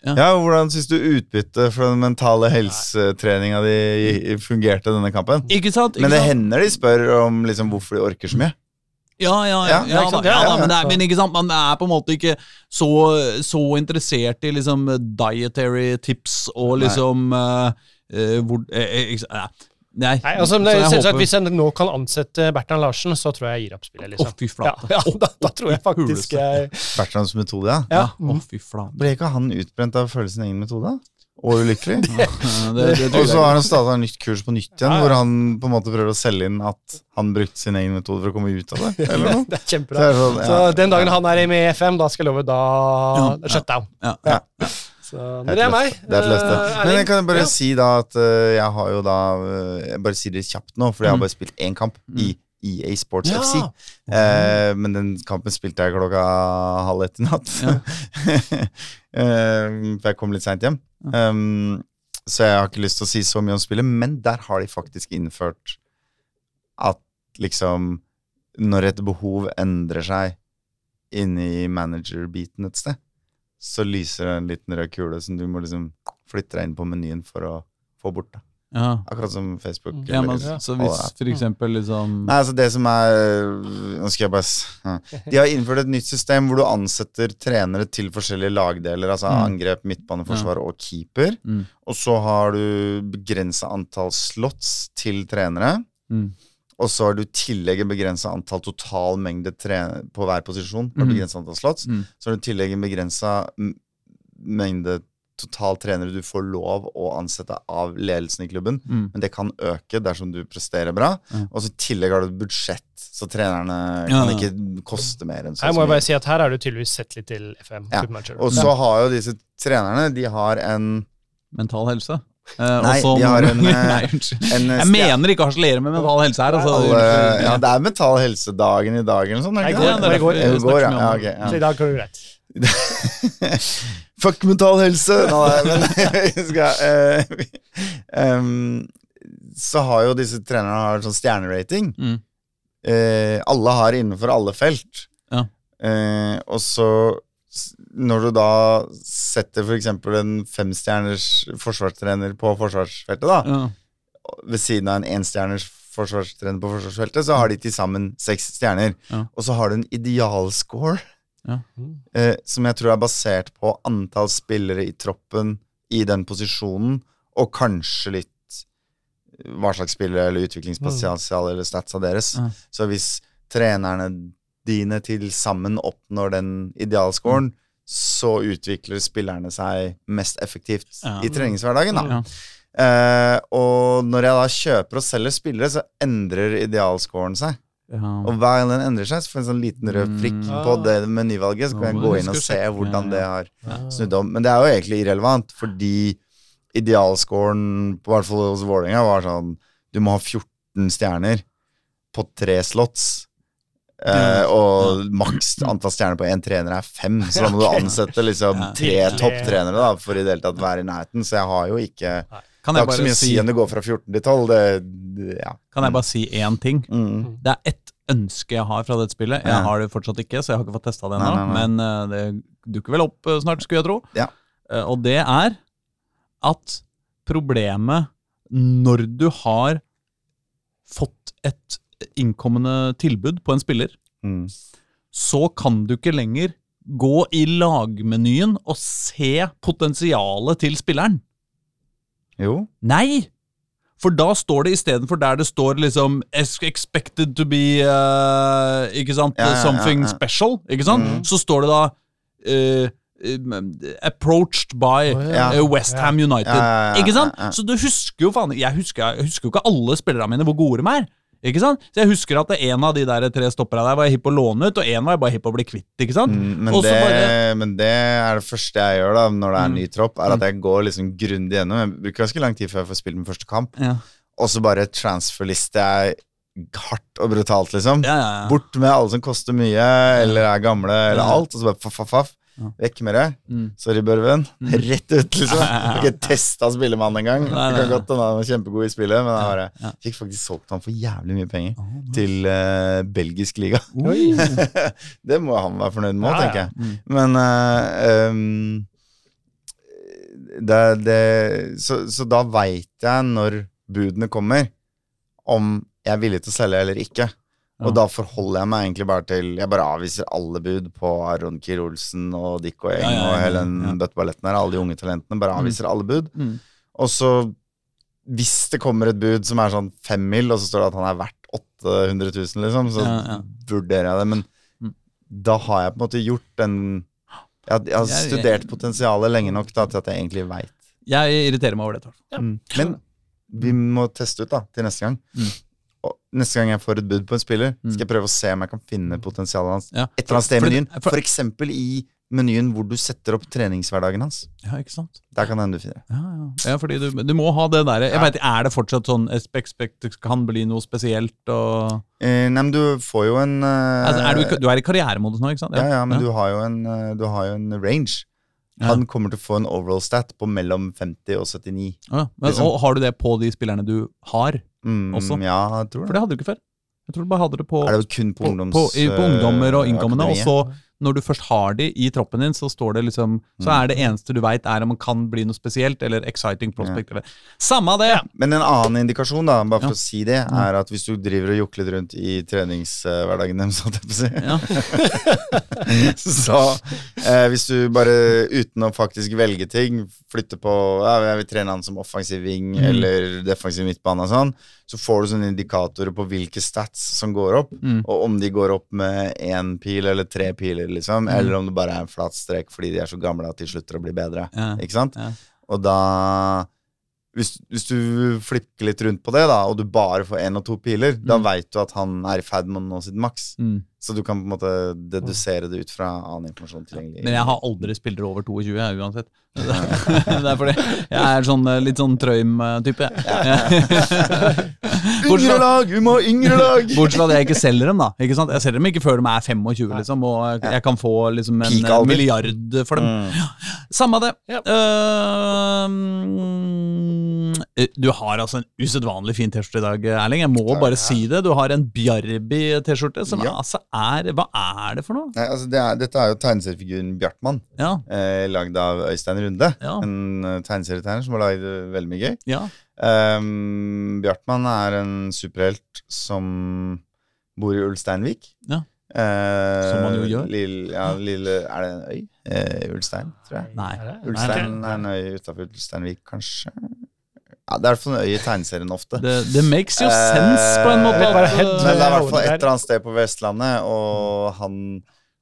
Speaker 2: Ja.
Speaker 1: Ja, hvordan syns du utbyttet fra den mentale helsetreninga di fungerte denne kampen?
Speaker 2: Ikke sant? Ikke
Speaker 1: Men det
Speaker 2: sant?
Speaker 1: hender de spør om liksom hvorfor de orker så mye.
Speaker 2: Ja, ja, ja,
Speaker 1: Ja,
Speaker 2: da, ja, da, men, det er, men ikke sant, man er på en måte ikke så, så interessert i liksom dietary tips og liksom uh, uh, hvor, eh, ja. Nei,
Speaker 3: Nei, altså,
Speaker 2: men
Speaker 3: det,
Speaker 2: jeg
Speaker 3: selvsagt,
Speaker 2: håper-
Speaker 3: Hvis jeg nå kan ansette Bertrand Larsen, så tror jeg jeg gir opp spillet.
Speaker 2: Å,
Speaker 3: liksom.
Speaker 2: fy flate.
Speaker 3: ja, da, da tror jeg faktisk jeg
Speaker 1: Bertrands metode, ja.
Speaker 2: Ja,
Speaker 3: Ja.
Speaker 2: å, fy flate.
Speaker 1: Ble ikke han utbrent av å følge sin egen metode? Og ulykkelig?
Speaker 2: Ja,
Speaker 1: Og så har han stadig nytt kurs på nytt igjen,
Speaker 3: Ja, ja.
Speaker 1: hvor han på en måte prøver å selge inn at han brukte sin egen metode for å komme ut av det. Eller noe.
Speaker 3: Det er
Speaker 1: Så
Speaker 3: kjempebra.
Speaker 1: er det sånn,
Speaker 3: Så den dagen han er med i FM, da skal jeg love da
Speaker 2: Ja, ja.
Speaker 3: shutdown.
Speaker 2: Ja.
Speaker 1: Ja.
Speaker 3: Så,
Speaker 1: Det
Speaker 3: men det er meg.
Speaker 1: Det er et løfte.
Speaker 3: Eh,
Speaker 1: Men jeg kan bare
Speaker 3: ja.
Speaker 1: si da at eh, jeg har jo da eh, Jeg bare sier det kjapt nå, for jeg har
Speaker 2: Mm.
Speaker 1: bare spilt én kamp i EA Sports
Speaker 3: Ja.
Speaker 1: FC. Eh, men den kampen spilte jeg klokka halv ett i natt. Eh, for jeg kom litt seint hjem. Um, så jeg har ikke lyst til å si så mye om spillet, men der har de faktisk innført at liksom Når et behov endrer seg inni manager-biten et sted, så lyser det en liten rød kule som du må liksom flytte deg inn på menyen for å få bort. da.
Speaker 2: Ja.
Speaker 1: Akkurat som Facebook.
Speaker 2: Ja, men,
Speaker 1: eller-
Speaker 2: så hvis for eksempel liksom
Speaker 1: Nei, altså det som er Nå skal jeg bare. De har innført et nytt system hvor du ansetter trenere til forskjellige lagdeler. Altså
Speaker 2: Mm.
Speaker 1: angrep, midtbaneforsvar og keeper.
Speaker 2: Mm.
Speaker 1: Og så har du begrensa antall slots til trenere.
Speaker 2: Mm.
Speaker 1: Og så har du i tillegg en begrensa antall total mengde tre på hver posisjon. Har du
Speaker 2: Mm.
Speaker 1: begrenset antall slots.
Speaker 2: Mm.
Speaker 1: Så har du i tillegg en begrensa mengde total trenere du får lov å ansette av ledelsen i klubben.
Speaker 2: Mm.
Speaker 1: Men det kan øke dersom du presterer bra.
Speaker 2: Mm.
Speaker 1: Og så i tillegg har du et budsjett, så trenerne
Speaker 2: Ja,
Speaker 1: kan ikke koste mer enn så
Speaker 3: Her må jeg
Speaker 1: mye.
Speaker 3: bare si at her har du tydeligvis sett litt til FM.
Speaker 1: Ja. Og så har jo disse trenerne De har en,
Speaker 2: Mental helse. Eh,
Speaker 1: Nei,
Speaker 2: også,
Speaker 1: vi har en, eh,
Speaker 2: Nei,
Speaker 1: en
Speaker 2: Jeg mener ikke å harselere med mental helse her. Altså,
Speaker 1: alle. Ja, det er mental helsedagen i dag eller noe sånt.
Speaker 3: Nei,
Speaker 1: det
Speaker 3: går-
Speaker 1: ja,
Speaker 3: det går-
Speaker 2: det
Speaker 1: går, ja.
Speaker 2: snakker
Speaker 1: ja.
Speaker 3: Så i dag går det greit.
Speaker 1: Fuck mental helse! Nå, nei, men skal, uh, um, Så har jo disse trenerne har sånn stjernerating.
Speaker 2: Mm.
Speaker 1: Uh, alle har innenfor alle felt.
Speaker 2: Ja.
Speaker 1: Eh, og så når du da setter f.eks. en femstjerners forsvarstrener på forsvarsfeltet, da,
Speaker 2: Ja.
Speaker 1: ved siden av en enstjerners forsvarstrener på forsvarsfeltet, så har de til sammen seks stjerner.
Speaker 2: Ja.
Speaker 1: Og så har du en idealscore
Speaker 2: Ja.
Speaker 1: eh, som jeg tror er basert på antall spillere i troppen i den posisjonen, og kanskje litt hva slags spillere eller utviklingspotensial eller statsa deres.
Speaker 2: Ja.
Speaker 1: Så hvis trenerne dine til sammen oppnår den idealscoren, så utvikler spillerne seg mest effektivt
Speaker 2: Ja.
Speaker 1: i treningshverdagen. da.
Speaker 2: Ja.
Speaker 1: Eh, og når jeg da kjøper og selger spillere, så endrer idealscoren seg.
Speaker 2: Ja.
Speaker 1: Og hver gang den endrer seg, så får jeg en sånn liten rød prikk
Speaker 2: Mm.
Speaker 1: på det menyvalget. Så kan jeg gå inn og se hvordan det har snudd om. Men det er jo egentlig irrelevant, fordi idealscoren, på hvert fall hos Vålerenga, var sånn Du må ha 14 stjerner på tre slots. Eh, og maks antall stjerner på én trener er fem, så da må du ansette liksom tre topptrenere da for i det hele tatt være i nærheten. Så jeg har jo ikke
Speaker 2: Kan
Speaker 1: Det
Speaker 2: er
Speaker 1: har ikke så mye å si
Speaker 2: enn
Speaker 1: om det går fra 14 til 12. Det, ja.
Speaker 2: kan jeg bare si én ting?
Speaker 1: Mm.
Speaker 2: Det er ett ønske jeg har fra dette spillet. Jeg har det fortsatt ikke, så jeg har ikke fått testa det ennå. Men uh, det dukker vel opp uh, snart, skulle jeg tro.
Speaker 1: Ja.
Speaker 2: Uh, og det er at problemet når du har fått et innkommende tilbud på en spiller,
Speaker 1: Mm.
Speaker 2: så kan du ikke lenger gå i lagmenyen og se potensialet til spilleren.
Speaker 1: Jo.
Speaker 2: Nei! For da står det istedenfor der det står liksom Expected to be uh, Ikke sant?
Speaker 1: Ja, ja, ja,
Speaker 2: Something
Speaker 1: ja.
Speaker 2: special. Ikke sant?
Speaker 1: Mm.
Speaker 2: Så står det da um, Approached by
Speaker 3: oh,
Speaker 1: ja.
Speaker 2: West Ham United.
Speaker 1: Ja, ja, ja,
Speaker 2: Ikke sant? Så du husker jo faen Jeg husker, jeg husker jo ikke alle spillerne mine hvor gode de er. Ikke sant? Så jeg husker at en av de der tre stoppera der var jeg hypp på å låne ut, og én var jeg bare hypp på å bli kvitt. Ikke sant?
Speaker 1: Mm, men, det,
Speaker 2: bare-
Speaker 1: men det er det første jeg gjør da når det er
Speaker 2: en
Speaker 1: ny tropp, er at jeg går liksom grundig gjennom. Jeg bruker ganske lang tid før jeg får spilt min første kamp,
Speaker 2: Ja.
Speaker 1: og så bare transferlister jeg hardt og brutalt, liksom.
Speaker 2: Ja, ja, ja.
Speaker 1: Bort med alle som koster mye, eller er gamle, eller alt, og så bare faff, faff, faff.
Speaker 2: Ja.
Speaker 1: Vekk med det.
Speaker 2: Mm.
Speaker 1: Sorry, Børven.
Speaker 2: Mm.
Speaker 1: Rett ut, liksom. Har ikke testa spillemannen engang. Kan godt hende han var kjempegod i spillet, men jeg bare
Speaker 2: Ja.
Speaker 1: fikk faktisk solgt han for jævlig mye penger
Speaker 2: oh,
Speaker 1: til uh, belgisk liga. Det må han være fornøyd med òg, tenker jeg.
Speaker 2: Mm.
Speaker 1: Men uh, um, det, det, så, så da veit jeg når budene kommer, om jeg er villig til å selge eller ikke. Og da forholder jeg meg egentlig bare til Jeg bare avviser alle bud på Aron Kiel Olsen og Dick og Eng
Speaker 2: Ja, ja, ja,
Speaker 1: og hele den bøtteballetten her. Alle de unge talentene. Bare avviser alle bud.
Speaker 2: Mm.
Speaker 1: Og så, hvis det kommer et bud som er sånn fem mil, og så står det at han er verdt 800 000, liksom, så
Speaker 2: Ja, ja.
Speaker 1: vurderer jeg det. Men
Speaker 2: Mm.
Speaker 1: da har jeg på en måte gjort den Jeg, har- jeg har studert potensialet lenge nok da, til at jeg egentlig veit.
Speaker 2: Jeg irriterer meg over det. i hvert fall.
Speaker 3: Ja.
Speaker 1: Mm. Men vi må teste ut da, til neste gang.
Speaker 2: Mm.
Speaker 1: Neste gang jeg får et bud på en spiller,
Speaker 2: Mm.
Speaker 1: skal jeg prøve å se om jeg kan finne potensialet hans.
Speaker 2: Ja.
Speaker 1: Et eller annet sted i menyen.
Speaker 2: for-
Speaker 1: eksempel i menyen hvor du setter opp treningshverdagen hans.
Speaker 2: Ja, ikke sant?
Speaker 1: Der kan det hende du finner det.
Speaker 2: Ja, ja. ja fordi du, du må ha det derre
Speaker 1: Ja.
Speaker 2: vet, Er det fortsatt sånn Expect kan bli noe spesielt og
Speaker 1: Eh, nei, men du får jo en uh,
Speaker 2: altså, er du, du er i karrieremodus nå, ikke sant?
Speaker 1: ja, ja, men Du, har jo en, eh, du har jo en range.
Speaker 2: Ja.
Speaker 1: Han kommer til å få en overall stat på mellom 50 og 79.
Speaker 2: Ja, men,
Speaker 1: liksom-
Speaker 2: Og har du det på de spillerne du har?
Speaker 1: Mm,
Speaker 2: Også?
Speaker 1: Ja, jeg tror
Speaker 2: For
Speaker 1: det.
Speaker 2: det hadde du ikke før. Jeg tror du bare hadde det på,
Speaker 1: Er det kun på,
Speaker 2: på, på, på ungdommer og
Speaker 1: eh,
Speaker 2: innkommende, og så når du først har de i troppen din, så står det liksom Så er det eneste du veit, er om man kan bli noe spesielt, eller exciting prospect, eller Samme det!
Speaker 1: Men en annen indikasjon, da, bare for
Speaker 2: Ja.
Speaker 1: å si det, er at hvis du driver og jukler rundt i treningshverdagen deres, holdt jeg si,
Speaker 2: Ja.
Speaker 1: så eh, hvis du bare uten å faktisk velge ting, flytter på ja, Jeg vil trene han som offensiv wing
Speaker 2: Mm.
Speaker 1: eller defensiv midtbane og sånn, så får du sånne indikatorer på hvilke stats som går opp,
Speaker 2: Mm.
Speaker 1: og om de går opp med én pil eller tre piler, liksom,
Speaker 2: Mm.
Speaker 1: eller om det bare er en flat strek fordi de er så gamle at de slutter å bli bedre.
Speaker 2: Ja.
Speaker 1: Ikke sant?
Speaker 2: Ja.
Speaker 1: Og da hvis, hvis du flikker litt rundt på det, da, og du bare får én og to piler, da
Speaker 2: Mm.
Speaker 1: veit du at han er i ferd med å nå sitt maks.
Speaker 2: Mm.
Speaker 1: Så du kan på en måte dedusere det ut fra annen informasjon tilgjengelig.
Speaker 2: Men jeg har aldri spillere over 22, jeg, uansett. det er fordi jeg er sånn eh, litt sånn Trøym-type.
Speaker 1: Yngre lag! Vi må ha yngre lag!
Speaker 2: Bortsett fra at jeg ikke selger dem, da. Ikke sant? Jeg selger dem ikke før de er 25, liksom, og jeg- kan få liksom en eh, milliard for dem.
Speaker 1: Mm.
Speaker 2: Samme det.
Speaker 3: Ja.
Speaker 2: Ehm, du har altså en usedvanlig fin T-skjorte i dag, Erling. Jeg må bare si det. Du har en Bjarbi-T-skjorte som
Speaker 1: Ja.
Speaker 2: altså er Hva er det for noe?
Speaker 1: Nei, altså det er, dette er jo tegneseriefiguren Bjartmann,
Speaker 2: Ja,
Speaker 1: eh, lagd av Øystein Runde.
Speaker 2: Ja.
Speaker 1: En uh, tegneserietegner som har lagd eh, veldig mye gøy.
Speaker 2: ja.
Speaker 1: Um, Bjartmann er en superhelt som bor i Ulsteinvik.
Speaker 2: Ja.
Speaker 1: Eh,
Speaker 2: Som man jo gjør.
Speaker 1: Lille, ja, lille, er det en øy? Eh, Ulstein, tror jeg.
Speaker 2: Nei.
Speaker 1: Ulstein er en øy utafor Ulsteinvik, kanskje? Ja, Det er i hvert fall en øye i tegneserien ofte.
Speaker 2: Det, det makes jo
Speaker 1: Eh,
Speaker 2: sense på en måte.
Speaker 3: bare
Speaker 2: at,
Speaker 3: head-
Speaker 2: eh,
Speaker 1: Men det er i hvert fall et eller annet sted på Vestlandet, og han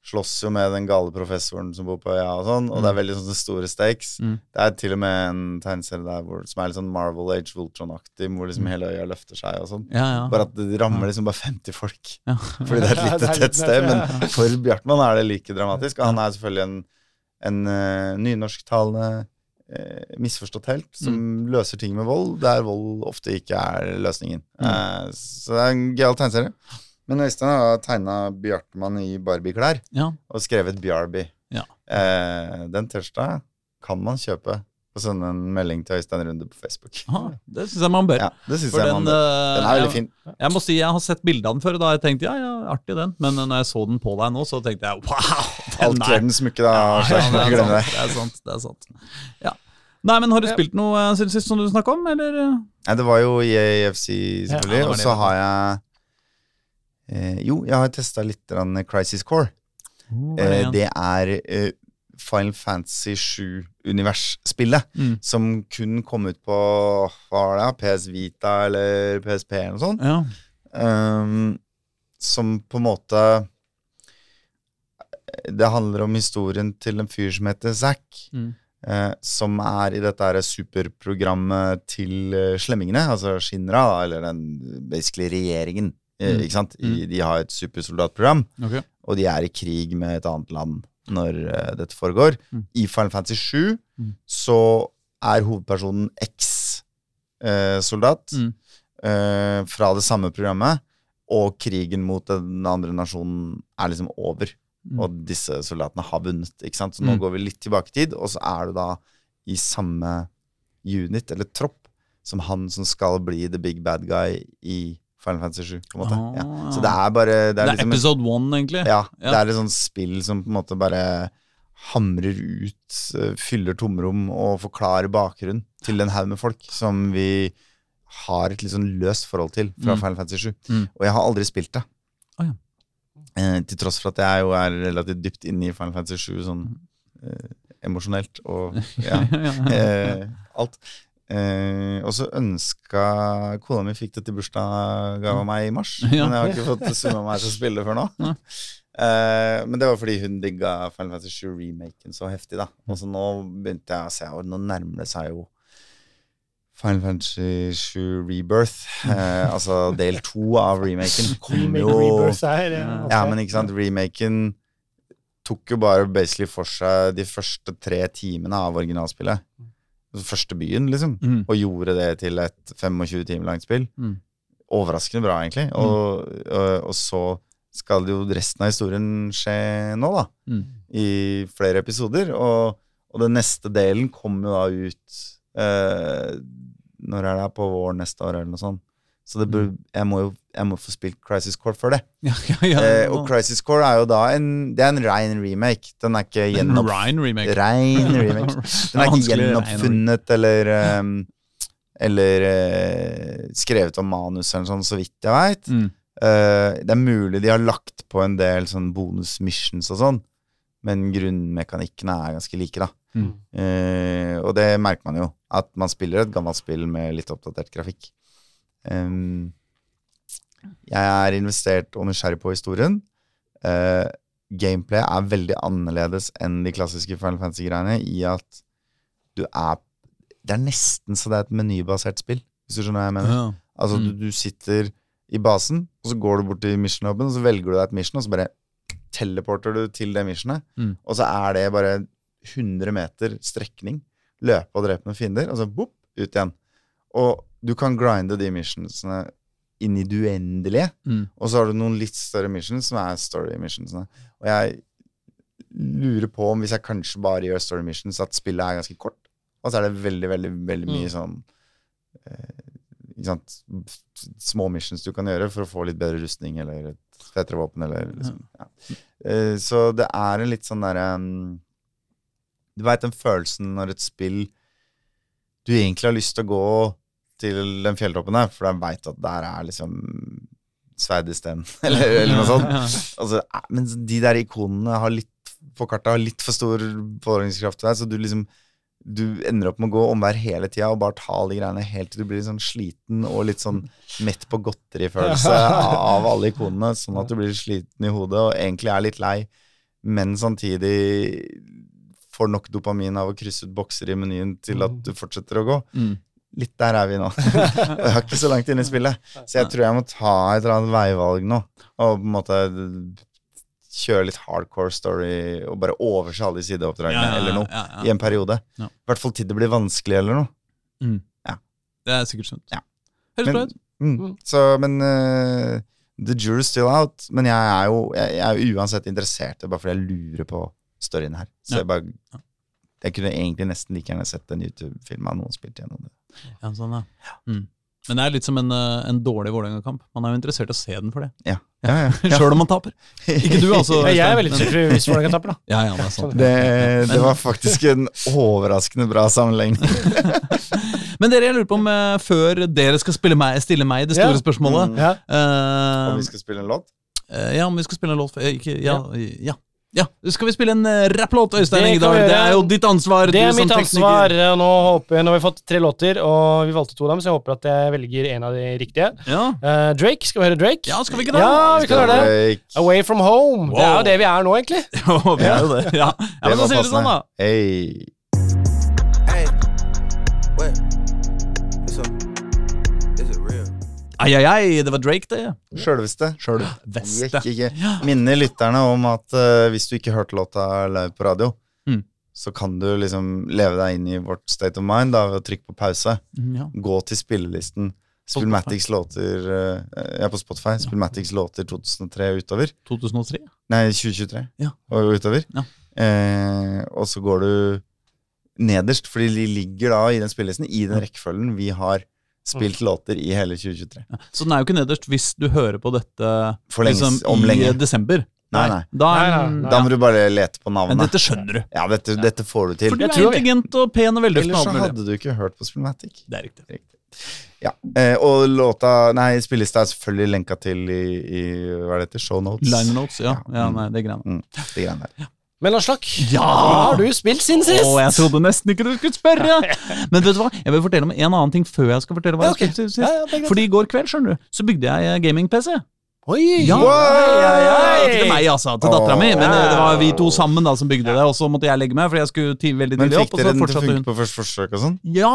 Speaker 1: slåss jo med den gale professoren som bor på øya og sånn, og det er veldig sånne store stakes.
Speaker 2: Mm.
Speaker 1: Det er til og med en tegneserie der hvor, som er litt sånn Marvel Age Voltron-aktig, hvor liksom hele øya løfter seg og sånn.
Speaker 2: ja, ja.
Speaker 1: Bare at det rammer liksom bare 50 folk.
Speaker 2: Ja.
Speaker 1: Fordi det er et lite tett sted. Men for Bjartmann er det like dramatisk. Og han er selvfølgelig en, en uh, nynorsktalende eh, misforstått helt som løser ting med vold, der vold ofte ikke er løsningen. Eh, så det er en gøyal tegneserie. Men Øystein har tegna Bjartmann i Barbie-klær
Speaker 2: ja.
Speaker 1: og skrevet Bjarby.
Speaker 2: Ja.
Speaker 1: Eh, den T-skjorta kan man kjøpe og sende en melding til Øystein Runde på Facebook.
Speaker 2: Aha, det syns jeg man bør.
Speaker 1: Ja, det synes
Speaker 2: For
Speaker 1: jeg
Speaker 2: den,
Speaker 1: man bør.
Speaker 2: eh,
Speaker 1: Den er veldig fin.
Speaker 2: Jeg må si jeg har sett bilde av den før, og da har jeg tenkt ja, ja, artig den. Men når jeg så den på deg nå, så tenkte jeg wow! Den Alt
Speaker 1: kveldens smykke, da.
Speaker 2: Ja,
Speaker 1: ja,
Speaker 2: det, er sant,
Speaker 1: det.
Speaker 2: er sant. Det er sant. Ja. Nei, men har du spilt noe eh, siden sist som du snakka om, eller?
Speaker 1: Nei, det var jo EAFC, selvfølgelig. og så har jeg eh, Jo, jeg har testa litt Crisis Core.
Speaker 2: Er
Speaker 1: Eh, det er eh, Final Fantasy 7-universspillet.
Speaker 2: Mm.
Speaker 1: Som kun kom ut på hva var det, PS Vita eller PSP eller noe sånt.
Speaker 2: Ja.
Speaker 1: Um, som på en måte Det handler om historien til en fyr som heter Zack.
Speaker 2: Mm.
Speaker 1: Eh, som er i dette her superprogrammet til eh, slemmingene, altså Shinra, da, eller den basically regjeringen. Eh,
Speaker 2: Mm.
Speaker 1: ikke sant? I, de har et supersoldatprogram,
Speaker 2: okay.
Speaker 1: og de er i krig med et annet land når uh, dette foregår.
Speaker 2: Mm.
Speaker 1: I Final Fantasy 7
Speaker 2: Mm.
Speaker 1: så er hovedpersonen eks-soldat
Speaker 2: Mm.
Speaker 1: uh, fra det samme programmet, og krigen mot den andre nasjonen er liksom over.
Speaker 2: Mm.
Speaker 1: Og disse soldatene har vunnet. ikke sant? Så nå
Speaker 2: Mm.
Speaker 1: går vi litt tilbake i tid, og så er du da i samme unit, eller tropp, som han som skal bli the big bad guy i Final Fantasy 7. på en måte.
Speaker 2: Ah,
Speaker 1: ja. Så det er bare Det
Speaker 2: Det
Speaker 1: er,
Speaker 2: er
Speaker 1: liksom en,
Speaker 2: episode one, egentlig.
Speaker 1: ja,
Speaker 2: Ja.
Speaker 1: det er et sånt spill som på en måte bare hamrer ut, eh, fyller tomrom og forklarer bakgrunn til en haug med folk som vi har et litt sånn løst forhold til fra
Speaker 2: Mm.
Speaker 1: Final Fantasy 7.
Speaker 2: Mm.
Speaker 1: Og jeg har aldri spilt det.
Speaker 2: Oh, ja.
Speaker 1: eh, til tross for at jeg jo er relativt dypt inne i Final Fantasy 7 sånn eh, emosjonelt og ja,
Speaker 2: ja.
Speaker 1: eh, alt. Eh, og så ønska Kona mi fikk det til bursdagsgave av meg i mars,
Speaker 2: Ja.
Speaker 1: men jeg har ikke fått summa meg til å spille før nå.
Speaker 2: Ja.
Speaker 1: Eh, men det var fordi hun digga Final Fantasy 7-remaken så heftig. da Og så nå begynte jeg å se og nå nærmer det seg jo Final Fantasy 7 Rebirth. Eh, altså del to av remaken. Kommer jo ja, men ikke sant, remaken tok jo bare basically for seg de første tre timene av originalspillet. Første byen, liksom.
Speaker 2: Mm.
Speaker 1: Og gjorde det til et 25 timer langt spill.
Speaker 2: Mm.
Speaker 1: Overraskende bra, egentlig. Og, og, og så skal jo resten av historien skje nå, da.
Speaker 2: Mm.
Speaker 1: I flere episoder. Og, og den neste delen kommer jo da ut eh, Når er det? På våren neste år, eller noe sånt. Så det bør, jeg, må jo jeg må få spilt Crisis Core før det.
Speaker 2: Ja, ja, ja.
Speaker 1: Eh, og Crisis Core er jo da en Det er en rein remake. Den er ikke gjenopp...
Speaker 2: Rein remake.
Speaker 1: Rein remake. Den er ikke gjenoppfunnet eller um, Eller uh, skrevet om manus eller sånn, så vidt jeg veit.
Speaker 2: Mm.
Speaker 1: det er mulig de har lagt på en del sånn bonus missions og sånn, men grunnmekanikkene er ganske like, da.
Speaker 2: Mm.
Speaker 1: Uh, og det merker man jo, at man spiller et gammelt spill med litt oppdatert grafikk. Ehm, jeg er investert og nysgjerrig på historien. Uh, gameplay er veldig annerledes enn de klassiske Final Fantasy-greiene i at du er Det er nesten så det er et menybasert spill, hvis du skjønner hva jeg mener.
Speaker 2: Ja.
Speaker 1: Altså,
Speaker 2: Mm.
Speaker 1: du, du sitter i basen, og så går du bort til mission og så velger du deg et mission, og så bare teleporter du til det missionet.
Speaker 2: Mm.
Speaker 1: Og så er det bare 100 meter strekning. Løpe og drepe noen fiender, og så boop, ut igjen. Og du kan grinde de missionsene inn i det uendelige.
Speaker 2: Mm.
Speaker 1: Og så har du noen litt større missions som er story missionsene. Og jeg lurer på om hvis jeg kanskje bare gjør story missions, at spillet er ganske kort. Og så er det veldig, veldig, veldig mye
Speaker 3: Mm.
Speaker 1: sånn eh, sant, små missions du kan gjøre for å få litt bedre rustning eller et fetere våpen eller liksom, ja. Eh, Så det er en litt sånn derre um, Du veit den følelsen når et spill du egentlig har lyst til å gå til den fjelltoppen der, for da veit at der er liksom sverd i sten, eller, eller noe sånt. Altså, eh, men de der ikonene har litt, på kartet har litt for stor påvirkningskraft til deg, så du liksom du ender opp med å gå omvær hele tida og bare ta alle de greiene helt til du blir sånn sliten og litt sånn mett på godterifølelse av alle ikonene, sånn at du blir sliten i hodet og egentlig er litt lei, men samtidig får nok dopamin av å krysse ut bokser i menyen til at du fortsetter å gå.
Speaker 2: Mm.
Speaker 1: Litt der er vi nå. Og jeg er ikke så langt inn i spillet, så jeg tror jeg må ta et eller annet veivalg nå. Og på en måte kjøre litt hardcore story og bare overse alle de sideoppdragene eller noe
Speaker 2: ja, ja.
Speaker 1: i en periode.
Speaker 2: Ja.
Speaker 1: I hvert fall til det blir vanskelig eller noe.
Speaker 2: Det er sikkert
Speaker 1: Ja.
Speaker 2: Høres bra ut.
Speaker 1: Mm.
Speaker 3: Mm.
Speaker 1: Så, men uh, The jury's still out. Men jeg er jo jeg, jeg er uansett interessert, bare fordi jeg lurer på storyen her. Så
Speaker 2: Ja.
Speaker 1: jeg bare Jeg kunne egentlig nesten like gjerne sett en YouTube-film av noen spilt gjennom det.
Speaker 2: Ja, sånn, ja. Mm. Men det er litt som en, eh, en dårlig Vålerenga-kamp. Man er jo interessert i å se den for det.
Speaker 1: Ja, ja, ja.
Speaker 2: Sjøl om man taper. Ikke du, altså.
Speaker 3: Ja, jeg er veldig
Speaker 2: men-
Speaker 3: hvis Vålerenga taper, da.
Speaker 2: Ja, ja, det er sant.
Speaker 1: Det, det var faktisk en overraskende bra sammenligning.
Speaker 2: Men dere, jeg lurer på om eh, før dere skal spille meg, stille meg det store
Speaker 3: Ja.
Speaker 2: spørsmålet
Speaker 1: Mm.
Speaker 3: Ja.
Speaker 2: eh,
Speaker 1: Om vi skal spille en låt?
Speaker 2: Uh, Ja, om vi skal spille en låt for- ikke, ja, ja. Ja. Skal vi spille en uh, rapplåt, Øystein
Speaker 3: Det
Speaker 2: Engedal? Det er jo ditt ansvar.
Speaker 3: Det er mitt ansvar. og Nå, håper nå har vi fått tre låter, og vi valgte to av dem, så jeg håper at jeg velger en av de riktige.
Speaker 2: Ja.
Speaker 3: Uh, Drake, skal vi høre Drake?
Speaker 2: ja, skal vi ikke det?
Speaker 3: Ja, vi kan høre det.
Speaker 1: Drake.
Speaker 3: Away from home. Det er jo det vi er nå, egentlig.
Speaker 2: Ja, vi er jo det. Ja, ja men så sier du sånn, da.
Speaker 1: Hey,
Speaker 2: Ai, ai, ai, det var Drake, det.
Speaker 1: Sjølveste.
Speaker 2: Sjøl
Speaker 1: Gikk
Speaker 2: Veste.
Speaker 1: ikke. Minner lytterne om at uh, hvis du ikke hørte låta live på radio,
Speaker 2: Mm.
Speaker 1: så kan du liksom leve deg inn i vårt state of mind da, ved å trykke på pause.
Speaker 2: Ja.
Speaker 1: Gå til spillelisten. Spillmatics låter Jeg Ja, på Spotify. Spillmatics låter 2003 og utover.
Speaker 2: 2003?
Speaker 1: Nei, 2023
Speaker 2: Ja.
Speaker 1: og utover.
Speaker 2: Ja.
Speaker 1: Eh, og så går du nederst, fordi de ligger da i den spillelisten i den rekkefølgen vi har spilt låter i hele 2023.
Speaker 2: Ja. Så den er jo ikke nederst hvis du hører på dette
Speaker 1: For lenge,
Speaker 2: liksom,
Speaker 1: om
Speaker 2: i desember.
Speaker 1: Nei, nei.
Speaker 2: Da er
Speaker 3: Nei, nei,
Speaker 1: Da må du bare lete på navnet.
Speaker 2: Men dette skjønner du.
Speaker 1: Ja, dette, dette får du til.
Speaker 2: For du
Speaker 3: Jeg
Speaker 2: er intelligent og pen og
Speaker 1: Ellers så hadde du ikke hørt på Spillmatic.
Speaker 2: Det er riktig.
Speaker 1: Ja, eh, Og låta Nei, spillelista er selvfølgelig lenka til i, i hva det heter, shownotes.
Speaker 2: Liner notes, ja.
Speaker 1: Ja.
Speaker 2: ja nei, det greiene.
Speaker 1: Mm, det greiene der.
Speaker 3: Men Aslak,
Speaker 2: Ja!
Speaker 3: hva har du spilt siden sist?
Speaker 2: Å, jeg trodde nesten ikke du skulle spørre! Men vet du hva? Jeg vil fortelle om en annen ting før jeg skal fortelle hva
Speaker 3: Ja,
Speaker 2: jeg
Speaker 3: har
Speaker 2: spilte siden sist.
Speaker 3: Ja, ja.
Speaker 2: Fordi i går kveld, skjønner du, så bygde jeg eh, gaming-PC.
Speaker 3: Oi!
Speaker 2: Ja,
Speaker 1: Wow!
Speaker 2: ja, ja, Ikke til meg, altså. Til dattera mi. Men eh, det var vi to sammen da som bygde det, og så måtte jeg legge meg, fordi jeg skulle ti veldig
Speaker 1: Men
Speaker 2: tidlig
Speaker 1: fikk
Speaker 2: opp. Og
Speaker 1: dere
Speaker 2: så
Speaker 1: den til å funke på første forsøk og sånn?
Speaker 2: Ja!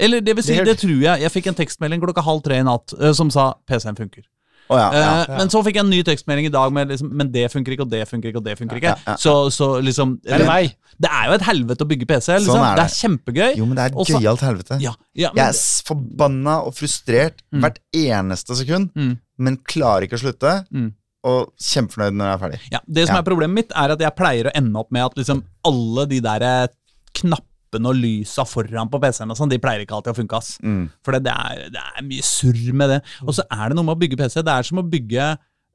Speaker 2: Eller det vil si,
Speaker 3: Det
Speaker 2: det tror jeg. Jeg fikk en tekstmelding klokka halv tre i natt eh, som sa PC-en funker.
Speaker 1: Å ja. ja.
Speaker 2: ja. Men så fikk jeg en ny tekstmelding i dag med liksom, Men det funker ikke, og det funker ikke, og det funker ikke.
Speaker 1: Ja, ja, ja.
Speaker 2: Så, så liksom
Speaker 3: Er det?
Speaker 2: Det er jo et helvete å bygge PC. Liksom.
Speaker 1: Sånn er
Speaker 2: det.
Speaker 1: det.
Speaker 2: er kjempegøy.
Speaker 1: Jo, men det er
Speaker 2: så-
Speaker 1: gøyalt helvete.
Speaker 2: Ja, ja,
Speaker 1: Jeg er forbanna og frustrert
Speaker 2: Mm.
Speaker 1: hvert eneste sekund,
Speaker 2: Mm.
Speaker 1: men klarer ikke å slutte.
Speaker 2: Mm.
Speaker 1: Og kjempefornøyd når jeg er ferdig.
Speaker 2: ja, det som
Speaker 1: Ja.
Speaker 2: er problemet mitt, er at jeg pleier å ende opp med at liksom alle de der eh, knappene og lysa foran på PC-en og sånn, de pleier ikke alltid å funke, ass.
Speaker 1: Mm.
Speaker 2: For det, det, er, det er mye surr med det. Og så er det noe med å bygge PC. Det er som å bygge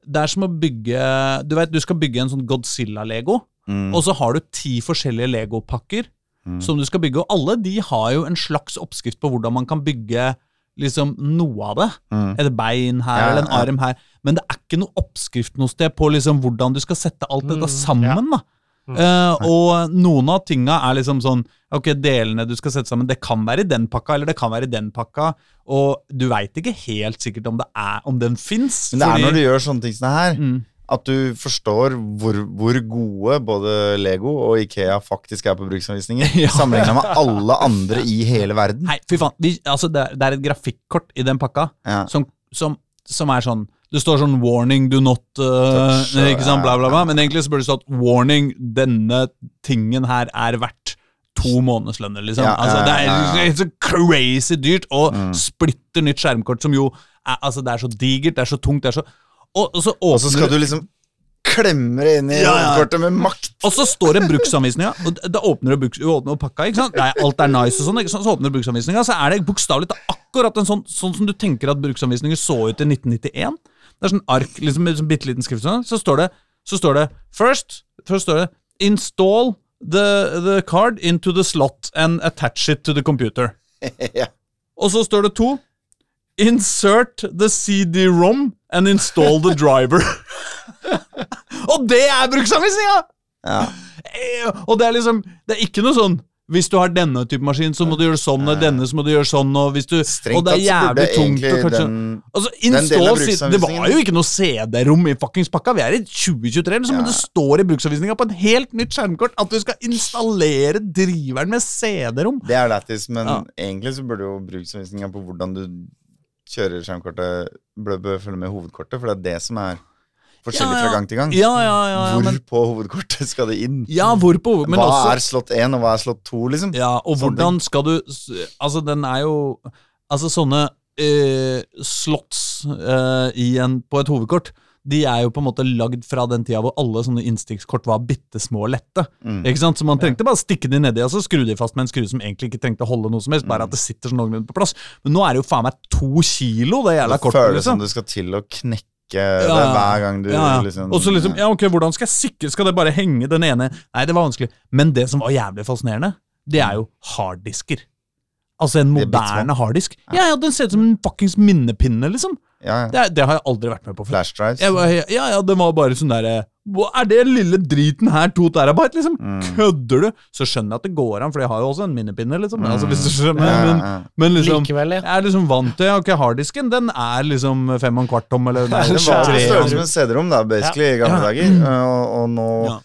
Speaker 2: det som å bygge Du vet, du skal bygge en sånn Godzilla-lego,
Speaker 1: Mm.
Speaker 2: og så har du ti forskjellige legopakker
Speaker 1: Mm.
Speaker 2: som du skal bygge, og alle de har jo en slags oppskrift på hvordan man kan bygge liksom noe av det.
Speaker 1: Mm.
Speaker 2: Et bein her
Speaker 1: Ja,
Speaker 2: eller en arm her. Men det er ikke noe oppskrift noe sted på liksom hvordan du skal sette alt dette
Speaker 3: Mm,
Speaker 2: sammen. da. Eh, og noen av tinga er liksom sånn Ok, delene du skal sette sammen, det kan være i den pakka, eller det kan være i den pakka. Og du veit ikke helt sikkert om det er Om den fins.
Speaker 1: Men det er når du gjør sånne ting som det her,
Speaker 2: mm,
Speaker 1: at du forstår hvor, hvor gode både Lego og Ikea faktisk er på bruksanvisninger.
Speaker 2: Ja.
Speaker 1: Sammenligna med alle andre i hele verden.
Speaker 2: Nei, fy faen. Vi, altså, det, det er et grafikkort i den pakka
Speaker 1: Ja.
Speaker 2: som, som, som er sånn det står sånn 'warning, do not uh, Ikke sant, bla, bla, bla. Men egentlig så burde det stått 'warning, denne tingen her er verdt to månedslønner', liksom.
Speaker 1: Ja,
Speaker 2: altså, det er
Speaker 1: ja,
Speaker 2: så crazy dyrt, og
Speaker 1: Mm.
Speaker 2: splitter nytt skjermkort som jo er, Altså, det er så digert, det er så tungt, det er så Og, og så
Speaker 1: Og så skal du liksom klemme det inn i
Speaker 2: Ja,
Speaker 1: kortet med makt.
Speaker 2: og så står det bruksanvisninga, og da- åpner du, bruks, åpner pakka, ikke sant? Er, alt er nice og sånn, sant? så åpner du bruksanvisninga, så er det bokstavelig talt akkurat en sånn, sånn som du tenker at bruksanvisninger så ut i 1991. Det er sånn ark, liksom sånn bitte liten skrift sånn, så står det, så står det First, først står det Install the, the card into the slot and attach it to the computer.
Speaker 1: ja.
Speaker 2: Og så står det to Insert the CD-ROM and install the driver. og det er bruksanvisninga!
Speaker 1: Ja.
Speaker 2: Eh, Og det er liksom Det er ikke noe sånn Hvis du har denne type maskin, så må du gjøre sånn, og denne så må du gjøre sånn, og hvis du
Speaker 1: Strengt
Speaker 2: Og det er jævlig tungt og kanskje
Speaker 1: den
Speaker 2: Altså,
Speaker 1: den
Speaker 2: install, si- det var jo ikke noe CD-rom i fuckings pakka. Vi er i 2023, liksom, men det står i bruksanvisninga på en helt nytt skjermkort at du skal installere driveren med CD-rom.
Speaker 1: Det er lættis, men
Speaker 2: Ja.
Speaker 1: egentlig så burde jo bruksanvisninga på hvordan du kjører skjermkortet, bør følge med hovedkortet, for det er det som er forskjellig
Speaker 2: Ja, ja.
Speaker 1: fra gang til gang.
Speaker 2: Ja, ja, ja. ja
Speaker 1: Hvor
Speaker 2: men,
Speaker 1: på hovedkortet skal det inn?
Speaker 2: ja hvor på Men
Speaker 1: hva
Speaker 2: også
Speaker 1: er slott 1, og hva er slott 2, liksom?
Speaker 2: Ja, og
Speaker 1: sånn
Speaker 2: hvordan skal du Altså, den er jo Altså, sånne eh, slots eh, i en, på et hovedkort de er jo på en måte lagd fra den tida hvor alle sånne innstikskort var bitte små og lette.
Speaker 1: Mm.
Speaker 2: Ikke sant? Så man trengte bare stikke de nedi og så skru de fast med en skrue som egentlig ikke trengte å holde noe som helst,
Speaker 1: Mm.
Speaker 2: bare at det sitter sånn noenlunde på plass. Men nå er det jo faen meg to kilo, det jævla kortet.
Speaker 1: Det
Speaker 2: føles
Speaker 1: føles som
Speaker 2: liksom.
Speaker 1: du skal til å knekke
Speaker 2: Ja,
Speaker 1: det hver gang du
Speaker 2: Ja, ja.
Speaker 1: liksom
Speaker 2: Og så liksom, ja ok, hvordan skal jeg sikre Skal det bare henge den ene Nei, det var vanskelig. Men det som var jævlig fascinerende, det er jo harddisker. Altså en
Speaker 1: er
Speaker 2: moderne harddisk. Ja, ja, Den ser ut som en fuckings minnepinne, liksom.
Speaker 1: Ja, ja.
Speaker 2: Det, det har jeg aldri vært med på før.
Speaker 1: Flashdrives.
Speaker 2: Jeg ja, ja, den var bare sånn derre er det lille driten her? To terabyte, liksom?
Speaker 1: Mm.
Speaker 2: Kødder du? Så skjønner jeg at det går an, for jeg har jo også en minnepinne, liksom. Altså, hvis du skjønner, men,
Speaker 1: ja.
Speaker 2: men liksom
Speaker 3: Likevel, ja.
Speaker 2: Jeg er liksom vant til Ok, harddisken, den er liksom fem og en kvart tom, eller nei,
Speaker 1: Det var størrelse med en CD-rom, da, basically, i gamle
Speaker 2: Ja.
Speaker 1: dager. Uh, Og, og nå
Speaker 2: Ja.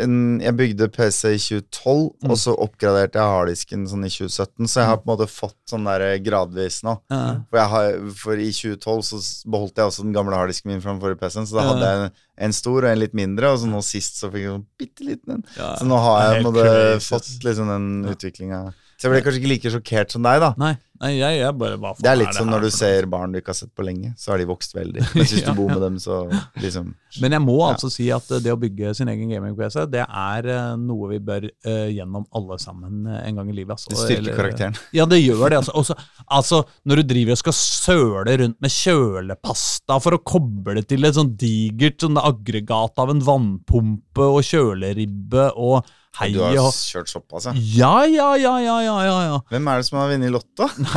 Speaker 1: En, Jeg bygde PC i 2012,
Speaker 2: Mm.
Speaker 1: og så oppgraderte jeg harddisken sånn i 2017, så jeg har på en måte fått sånn der gradvis nå.
Speaker 2: Ja.
Speaker 1: For, har, for i 2012 så beholdt jeg også den gamle harddisken min fra den forrige PC-en, så da hadde jeg en, en stor og en litt mindre, og så nå sist så fikk jeg sånn bitte liten en.
Speaker 2: Ja.
Speaker 1: Så nå har jeg på en måte fått liksom den
Speaker 2: Ja.
Speaker 1: utviklinga. Så jeg ble kanskje ikke like sjokkert som deg, da.
Speaker 2: Nei, nei jeg, jeg bare hva faen
Speaker 1: Det er litt som når du ser barn du ikke har sett på lenge, så har de vokst veldig. Men hvis
Speaker 2: Ja,
Speaker 1: du bor med dem, så liksom
Speaker 2: Men jeg må
Speaker 1: Ja.
Speaker 2: altså si at det å bygge sin egen gaming-PC, det er eh, noe vi bør uh, gjennom alle sammen eh, en gang i livet. Altså.
Speaker 1: Det styrker
Speaker 2: Eller-
Speaker 1: karakteren.
Speaker 2: Ja, det gjør det. Altså. Også, altså, når du driver og skal søle rundt med kjølepasta for å koble til et sånn digert sånn aggregat av en vannpumpe og kjøleribbe og hei
Speaker 1: Du har kjørt såpass, ja.
Speaker 2: Ja, ja, ja, ja, ja, ja, ja.
Speaker 1: Hvem er det som har vunnet i Lotto?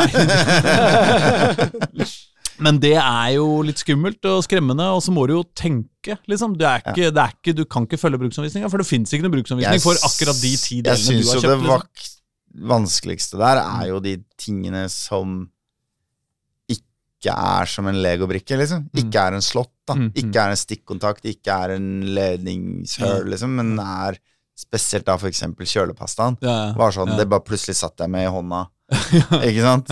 Speaker 2: Men det er jo litt skummelt og skremmende, og så må du jo tenke, liksom. Du, er ikke, det er ikke, du kan ikke følge bruksanvisninga, for det fins ikke noen bruksanvisning for akkurat de ti delene du
Speaker 1: syns
Speaker 2: har
Speaker 1: jo
Speaker 2: kjøpt.
Speaker 1: det
Speaker 2: Liksom.
Speaker 1: vanskeligste der er jo de tingene som ikke er som en legobrikke, liksom. Ikke er en slott, da.
Speaker 2: Mm, mm.
Speaker 1: Ikke er en stikkontakt, ikke er en ledningshull,
Speaker 2: Ja.
Speaker 1: liksom, men er spesielt da eksempel kjølepastaen.
Speaker 2: Ja, ja.
Speaker 1: Var sånn,
Speaker 2: Ja.
Speaker 1: Det bare plutselig satt jeg med i hånda, ikke sant?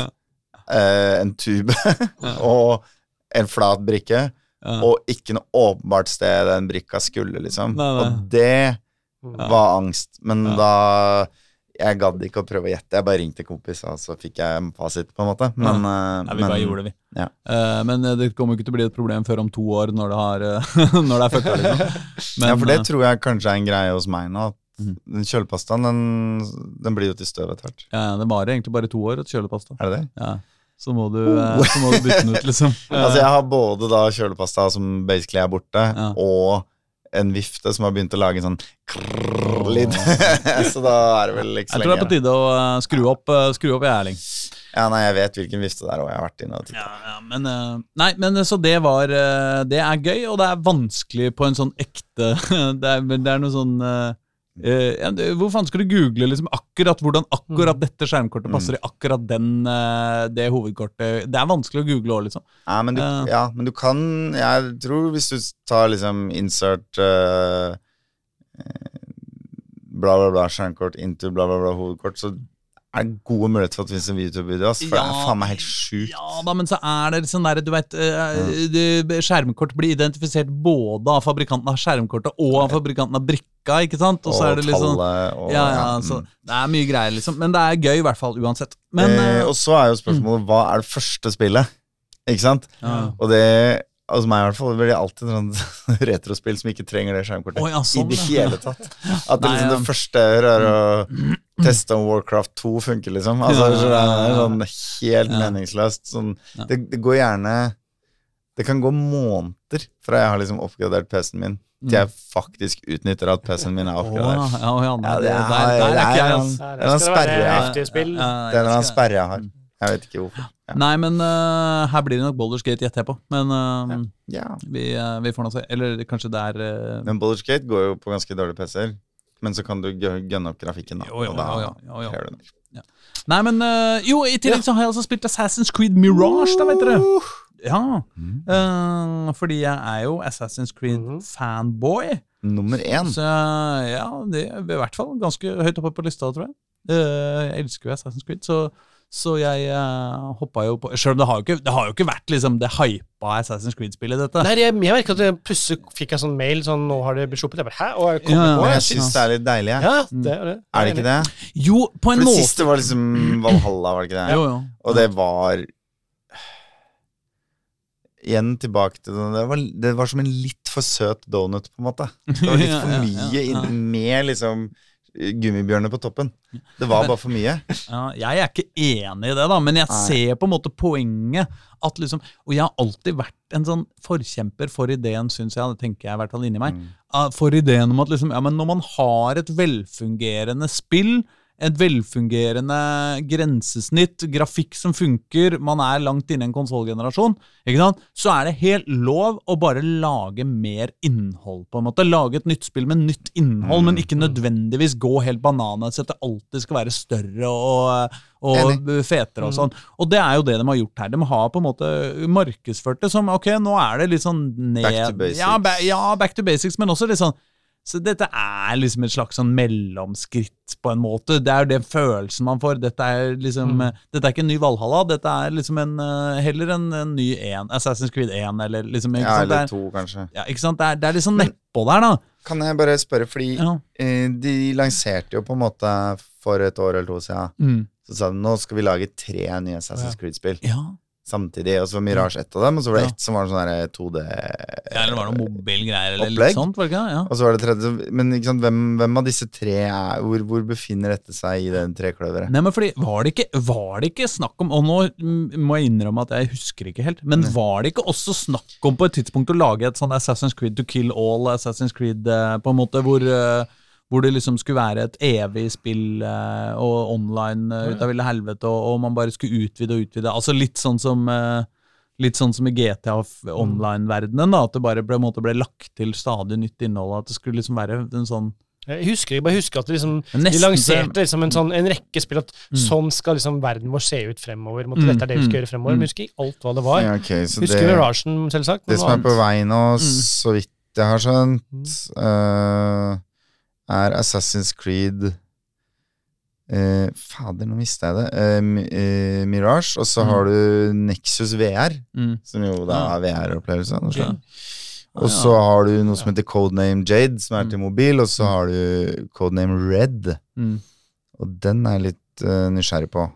Speaker 1: Eh, en tube og en flat brikke, og ikke noe åpenbart sted den brikka skulle, liksom.
Speaker 2: Nei, nei.
Speaker 1: Og det var angst. Men da Jeg gadd ikke å prøve å gjette. Jeg bare ringte kompis, og så fikk jeg en fasit, på en måte. Men,
Speaker 2: ja. Nei, vi
Speaker 1: men
Speaker 2: bare gjorde det, vi.
Speaker 1: ja.
Speaker 2: Eh, men eh, det kommer ikke til å bli et problem før om to år, når det, har, eh, når det er fucka, liksom. Men,
Speaker 1: ja, for det
Speaker 2: eh,
Speaker 1: tror jeg kanskje er en greie hos meg nå. At Den kjølepastaen, den, den blir jo til støv etter hvert.
Speaker 2: Ja, det varer egentlig bare to år, et kjølepasta.
Speaker 1: Er det det?
Speaker 2: Ja. Så må du, oh. så må du bytte den ut, liksom.
Speaker 1: Altså, jeg har både da kjølepasta som basically er borte,
Speaker 2: Ja.
Speaker 1: og en vifte som har begynt å lage en sånn krrrr-lyd. så da er det vel ikke så
Speaker 2: Jeg tror det er på tide å eh, skru opp, eh, skru opp Erling.
Speaker 1: Ja, nei, jeg vet hvilken vifte det er, og jeg har vært inne og titta.
Speaker 2: Ja, ja, men, eh, nei, men så det var eh, Det er gøy, og det er vanskelig på en sånn ekte Det er, det er noe sånn eh, eh, Hvor faen skal du google liksom akkurat hvordan akkurat dette skjermkortet passer i akkurat den, eh, det hovedkortet? Det er vanskelig å google òg, liksom.
Speaker 1: Ja, men du,
Speaker 2: Ja.
Speaker 1: ja, men du kan Jeg tror hvis du tar liksom insert eh, eh, bla, bla, bla, skjermkort into bla, bla, bla, hovedkort, så er det gode muligheter for at det finnes en YouTube-video. For det er faen meg helt sjukt.
Speaker 2: Ja da, men så er det sånn der, du vet eh, Skjermkort blir identifisert både av fabrikanten av skjermkortet og av fabrikanten av brikka, ikke sant? Og så er det sånn
Speaker 1: tallet og
Speaker 2: ja, ja,
Speaker 1: mm.
Speaker 2: så Det er mye greier, liksom. Men det er gøy, i hvert fall, uansett. Men
Speaker 1: eh,
Speaker 2: eh,
Speaker 1: og så er jo spørsmålet hva er det første spillet? Ikke sant?
Speaker 2: ja.
Speaker 1: Og det hos meg i hvert fall blir det alltid sånn retrospill som ikke trenger det skjermkortet.
Speaker 2: Oh, ja, sånn,
Speaker 1: I det hele tatt. At det, liksom, det første hører, er å teste om Warcraft 2 funker, liksom. Altså,
Speaker 2: Ja,
Speaker 1: så det
Speaker 2: ja,
Speaker 1: er
Speaker 2: ja.
Speaker 1: sånn helt
Speaker 2: Ja.
Speaker 1: meningsløst. Sånn,
Speaker 2: Ja.
Speaker 1: det, det går gjerne Det kan gå måneder fra jeg har liksom oppgradert PC-en min, til jeg faktisk utnytter at PC-en min er
Speaker 2: Mm.
Speaker 1: Oppgradert.
Speaker 2: Oh, ja, ja, nei,
Speaker 1: Ja,
Speaker 2: det,
Speaker 1: det
Speaker 2: der,
Speaker 1: er-
Speaker 2: der er ikke jeg,
Speaker 1: er-
Speaker 2: altså.
Speaker 1: Det er en sperre, ja.
Speaker 3: heftige
Speaker 1: Det er en
Speaker 2: jeg
Speaker 1: eller sperre jeg har. Jeg vet ikke hvorfor. Ja.
Speaker 2: Nei, men uh, her blir det nok Boulders Gate, gjetter jeg på. Men uh,
Speaker 1: ja.
Speaker 2: vi, uh, vi får nå se. Eller kanskje det er eh,
Speaker 1: Men Baldur's Gate går jo på ganske dårlige PC-er. Men så kan du gu- gunne opp grafikken, da.
Speaker 2: Jo, jo,
Speaker 1: og da
Speaker 2: jo, jo, jo,
Speaker 1: nok.
Speaker 2: Nei, men uh, Jo, i tillegg så har jeg altså spilt Assassin's Creed Mirage, da, vet dere. Ja, eh, fordi jeg er jo Assassin's
Speaker 3: Mhm.
Speaker 2: Creed-fanboy.
Speaker 1: Nummer én.
Speaker 2: Så ja, det er i hvert fall ganske høyt oppe på lista, tror jeg. Uh, jeg elsker jo Assassin's Creed, så, så jeg uh, hoppa jo på Sjøl om det har jo ikke, det har jo ikke vært liksom det hypa Assassin's Creed-spillet, dette.
Speaker 3: Nei, jeg, jeg merker at jeg plutselig fikk en sånn mail sånn 'Nå har det blitt sluppet'. Jeg bare 'hæ?' Og jeg kom
Speaker 2: Ja,
Speaker 3: på
Speaker 1: jeg,
Speaker 3: det.
Speaker 1: jeg syns det er litt deilig, jeg.
Speaker 3: Ja, det er det.
Speaker 1: Er det ikke det?
Speaker 2: Jo, på en måte.
Speaker 1: For det
Speaker 2: måte.
Speaker 1: siste var liksom Valhalla, var det ikke det?
Speaker 2: Jo, jo.
Speaker 1: Og det var Igjen tilbake til det. Det var, det var som en litt for søt donut, på en måte. Det var litt for mye
Speaker 2: ja, ja,
Speaker 1: ja. med liksom gummibjørner på toppen. Det var bare for mye.
Speaker 2: Ja, jeg er ikke enig i det, da, men jeg
Speaker 1: Nei.
Speaker 2: ser på en måte poenget. At liksom, og jeg har alltid vært en sånn forkjemper for ideen, syns jeg. Det tenker jeg i hvert fall inni meg.
Speaker 1: Mm.
Speaker 2: For ideen om at liksom, ja, men når man har et velfungerende spill, et velfungerende grensesnitt, grafikk som funker, man er langt inne i en konsollgenerasjon, så er det helt lov å bare lage mer innhold, på en måte. Lage et nytt spill med nytt innhold, men ikke nødvendigvis gå helt bananas at det alltid skal være større og, og fetere og sånn. Og det er jo det de har gjort her. De har på en måte markedsført det som ok, nå er det litt sånn ned
Speaker 1: Back to basics.
Speaker 2: Ja, ba, ja, back to basics, men også litt sånn så dette er liksom et slags sånn mellomskritt, på en måte. Det er jo det følelsen man får. Dette er liksom mm. Dette er ikke en ny Valhalla, dette er liksom en eh, heller en, en ny en, Assassin's Creed 1, eller liksom
Speaker 1: Ja,
Speaker 2: sant?
Speaker 1: Eller
Speaker 2: er,
Speaker 1: to, kanskje.
Speaker 2: ja, ikke sant? Det er, det er sånn nedpå der, da.
Speaker 1: Kan jeg bare spørre, fordi
Speaker 2: Ja.
Speaker 1: eh, de lanserte jo på en måte for et år eller to siden.
Speaker 2: Mm.
Speaker 1: Så sa de nå skal vi lage tre nye Assassin's Creed-spill
Speaker 2: ja.
Speaker 1: Samtidig. Og så var Mirage ett av dem, og så var det
Speaker 2: Ja.
Speaker 1: ett som var sånn der 2D
Speaker 2: Ja, eller var det mobilgreier, eller
Speaker 1: Opplegg?
Speaker 2: litt sånt? var det ikke? Ja.
Speaker 1: Og så var det tredje Men sant, hvem, hvem av disse tre er hvor, hvor befinner dette seg i den trekløveret?
Speaker 2: Nei, men fordi, var det, ikke, var det ikke snakk om Og nå må jeg innrømme at jeg husker ikke helt, men var det ikke også snakk om på et tidspunkt å lage et sånn Assassin's Creed to kill all, Assassin's Creed eh, på en måte, hvor, eh, hvor det liksom skulle være et evig spill eh, og online eh, ut av ville helvete, og, og man bare skulle utvide og utvide. Altså litt sånn som eh, Litt sånn som i GTA online-verdenen, da, at det bare ble, måte ble lagt til stadig nytt innhold. At det skulle liksom være en sånn
Speaker 3: Jeg husker, jeg bare husker at det liksom, de lanserte liksom en, sånn, en rekke spill at sånn skal liksom verden vår se ut fremover. Måtte,
Speaker 2: Mm,
Speaker 3: Dette er det vi skal
Speaker 2: mm,
Speaker 3: gjøre fremover.
Speaker 2: mm.
Speaker 3: Men husker ikke alt hva det var.
Speaker 1: Ja, okay, så
Speaker 3: husker
Speaker 1: det,
Speaker 3: Miragen, selvsagt.
Speaker 1: det som er på vei nå,
Speaker 2: Mm.
Speaker 1: så vidt jeg har skjønt, eh, er Assassin's Creed eh, Fader, nå mista jeg det. Eh, eh, Mirage, og så
Speaker 2: Mm.
Speaker 1: har du Nexus VR,
Speaker 2: mm.
Speaker 1: som jo da er VR-opplevelse.
Speaker 2: Ja.
Speaker 1: Og så har du noe som heter Codename Jade, som er til mobil, og så
Speaker 2: Mm.
Speaker 1: har du Codename Red.
Speaker 2: Mm.
Speaker 1: Og den er jeg litt uh, nysgjerrig på.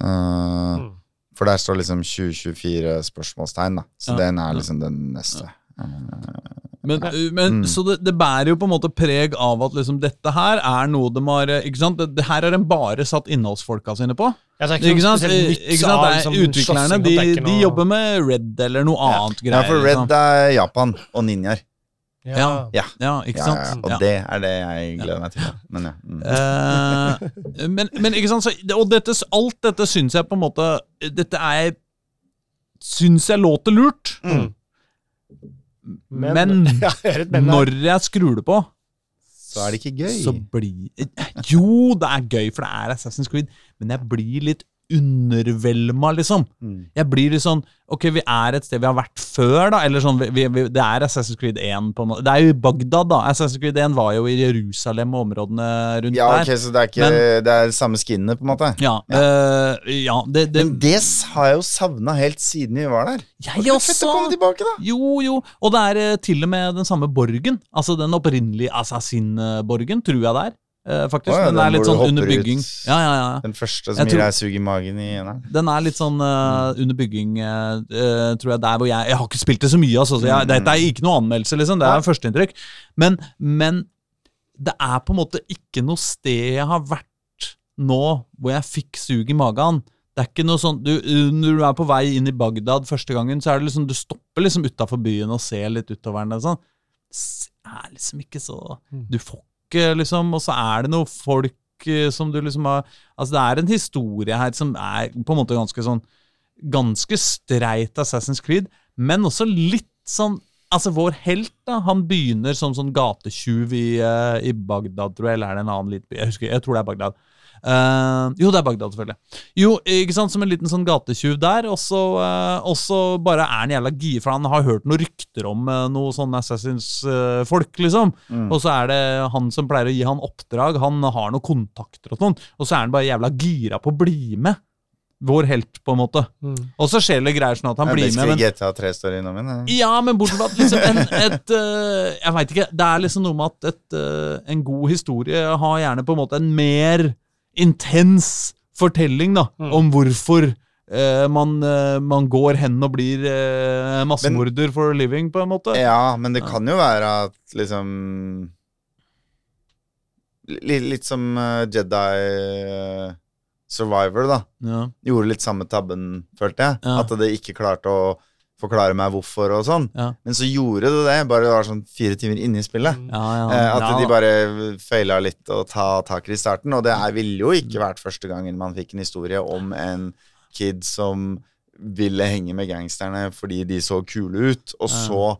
Speaker 1: Uh,
Speaker 3: Mm.
Speaker 1: For der står liksom 2024 spørsmålstegn, da. Så
Speaker 2: Ja.
Speaker 1: den er liksom den neste. Eh,
Speaker 2: Men, uh, men,
Speaker 1: Mm.
Speaker 2: Så det, det bærer jo på en måte preg av at liksom dette her er noe de har eh, Ikke sant? Det, det her har de bare satt innholdsfolka sine på.
Speaker 3: Ja, det er
Speaker 2: Ikke
Speaker 3: ikke,
Speaker 2: sant?
Speaker 3: noe
Speaker 2: Ikke sant? Det er
Speaker 3: liksom,
Speaker 2: utviklerne de, de jobber med Red eller noe annet
Speaker 1: Ja, for Red
Speaker 2: liksom.
Speaker 1: er Japan og ninjaer.
Speaker 3: Ja.
Speaker 2: Ja.
Speaker 1: Ja.
Speaker 2: Ja, ikke sant?
Speaker 1: ja, og
Speaker 2: Ja.
Speaker 1: det er det jeg gleder meg til. Men ja. Mm.
Speaker 2: Eh, men, men ikke sant, så, og dette, alt dette syns jeg på en måte Dette er Syns jeg låter lurt.
Speaker 3: Mm.
Speaker 2: Men,
Speaker 3: ja, jeg men
Speaker 2: når jeg skrur det på,
Speaker 1: Så er det ikke gøy.
Speaker 2: så blir Jo, det er gøy, for det er Assassin's Creed, men jeg blir litt undervelma, liksom.
Speaker 1: Mm.
Speaker 2: Jeg blir litt sånn Ok, vi er et sted vi har vært før, da. Eller sånn, vi, vi, det er Assassin's Creed 1 på måte. Det er jo i Bagdad, da. Assassin's Creed 1 var jo i Jerusalem og områdene rundt
Speaker 1: Ja,
Speaker 2: der.
Speaker 1: ok, Så det er ikke Det er samme skinnene, på en måte?
Speaker 2: Ja, eh, ja det, det,
Speaker 1: Men det har jeg jo savna helt siden vi var der.
Speaker 2: Jeg
Speaker 1: Det også. fett å komme tilbake, da!
Speaker 2: Jo, jo. Og det er eh, til og med den samme borgen. Altså den opprinnelige Assassin-borgen, tror jeg det er. Eh, faktisk.
Speaker 1: Oh, ja,
Speaker 2: den
Speaker 1: den
Speaker 2: er litt sånn under bygging. Ja, ja, ja.
Speaker 1: Den første som gir deg sug i magen i.
Speaker 2: Den er litt sånn uh, under bygging, eh, tror jeg, der hvor jeg Jeg har ikke spilt det så mye, altså. Så jeg,
Speaker 1: Mm.
Speaker 2: dette er ikke noe anmeldelse, liksom. Det er førsteinntrykk. Men, men det er på en måte ikke noe sted jeg har vært nå hvor jeg fikk sug i magen. Det er ikke noe sånn du, Når du er på vei inn i Bagdad første gangen, så er det liksom du stopper liksom utafor byen og ser litt utover den. Sånn. Det er liksom ikke så Du får liksom Og så er det noe folk eh, som du liksom har Altså, det er en historie her som er på en måte ganske sånn Ganske streit Assassin's Creed, men også litt sånn Altså, vår helt, da, han begynner som sånn gatetjuv i, uh, i Bagdad, tror jeg, eller er det en annen liten by? Jeg jeg tror det er Bagdad. Eh, jo, det er Bagdad, selvfølgelig. Jo, ikke sant, som en liten sånn gatetjuv der, og så, uh, bare er han jævla gira, for han har hørt noen rykter om uh, noe sånn Assassins-folk, liksom.
Speaker 1: Mm.
Speaker 2: Og så er det han som pleier å gi han oppdrag, han har noen kontakter og sånn, og så er han bare jævla gira på å bli med. Vår helt, på en måte.
Speaker 3: Mm.
Speaker 2: Og så skjer det greier sånn at han
Speaker 1: Ja,
Speaker 2: blir med, men
Speaker 1: GTA 3 står innom min,
Speaker 2: ja. men bortsett fra at liksom en, et Jeg veit ikke. Det er liksom noe med at et, en god historie har gjerne på en måte en mer intens fortelling da,
Speaker 3: Mm.
Speaker 2: om hvorfor eh, man, øh, man går hen og blir eh, massemorder for a living, på en måte.
Speaker 1: Ja, men det kan jo være at liksom Litt, litt som eh, Jedi eh, Survivor, da.
Speaker 2: Ja.
Speaker 1: Gjorde litt samme tabben, følte jeg.
Speaker 2: Ja.
Speaker 1: At det ikke klarte å forklare meg hvorfor og sånn.
Speaker 2: Ja.
Speaker 1: Men så gjorde det det, bare det var sånn fire timer inne i spillet.
Speaker 2: Ja, ja,
Speaker 1: Eh, at
Speaker 2: ja,
Speaker 1: de bare feila litt og ta tak i starten. Og det er, ville jo ikke vært første gangen man fikk en historie om en kid som ville henge med gangsterne fordi de så kule ut, og
Speaker 2: Ja.
Speaker 1: så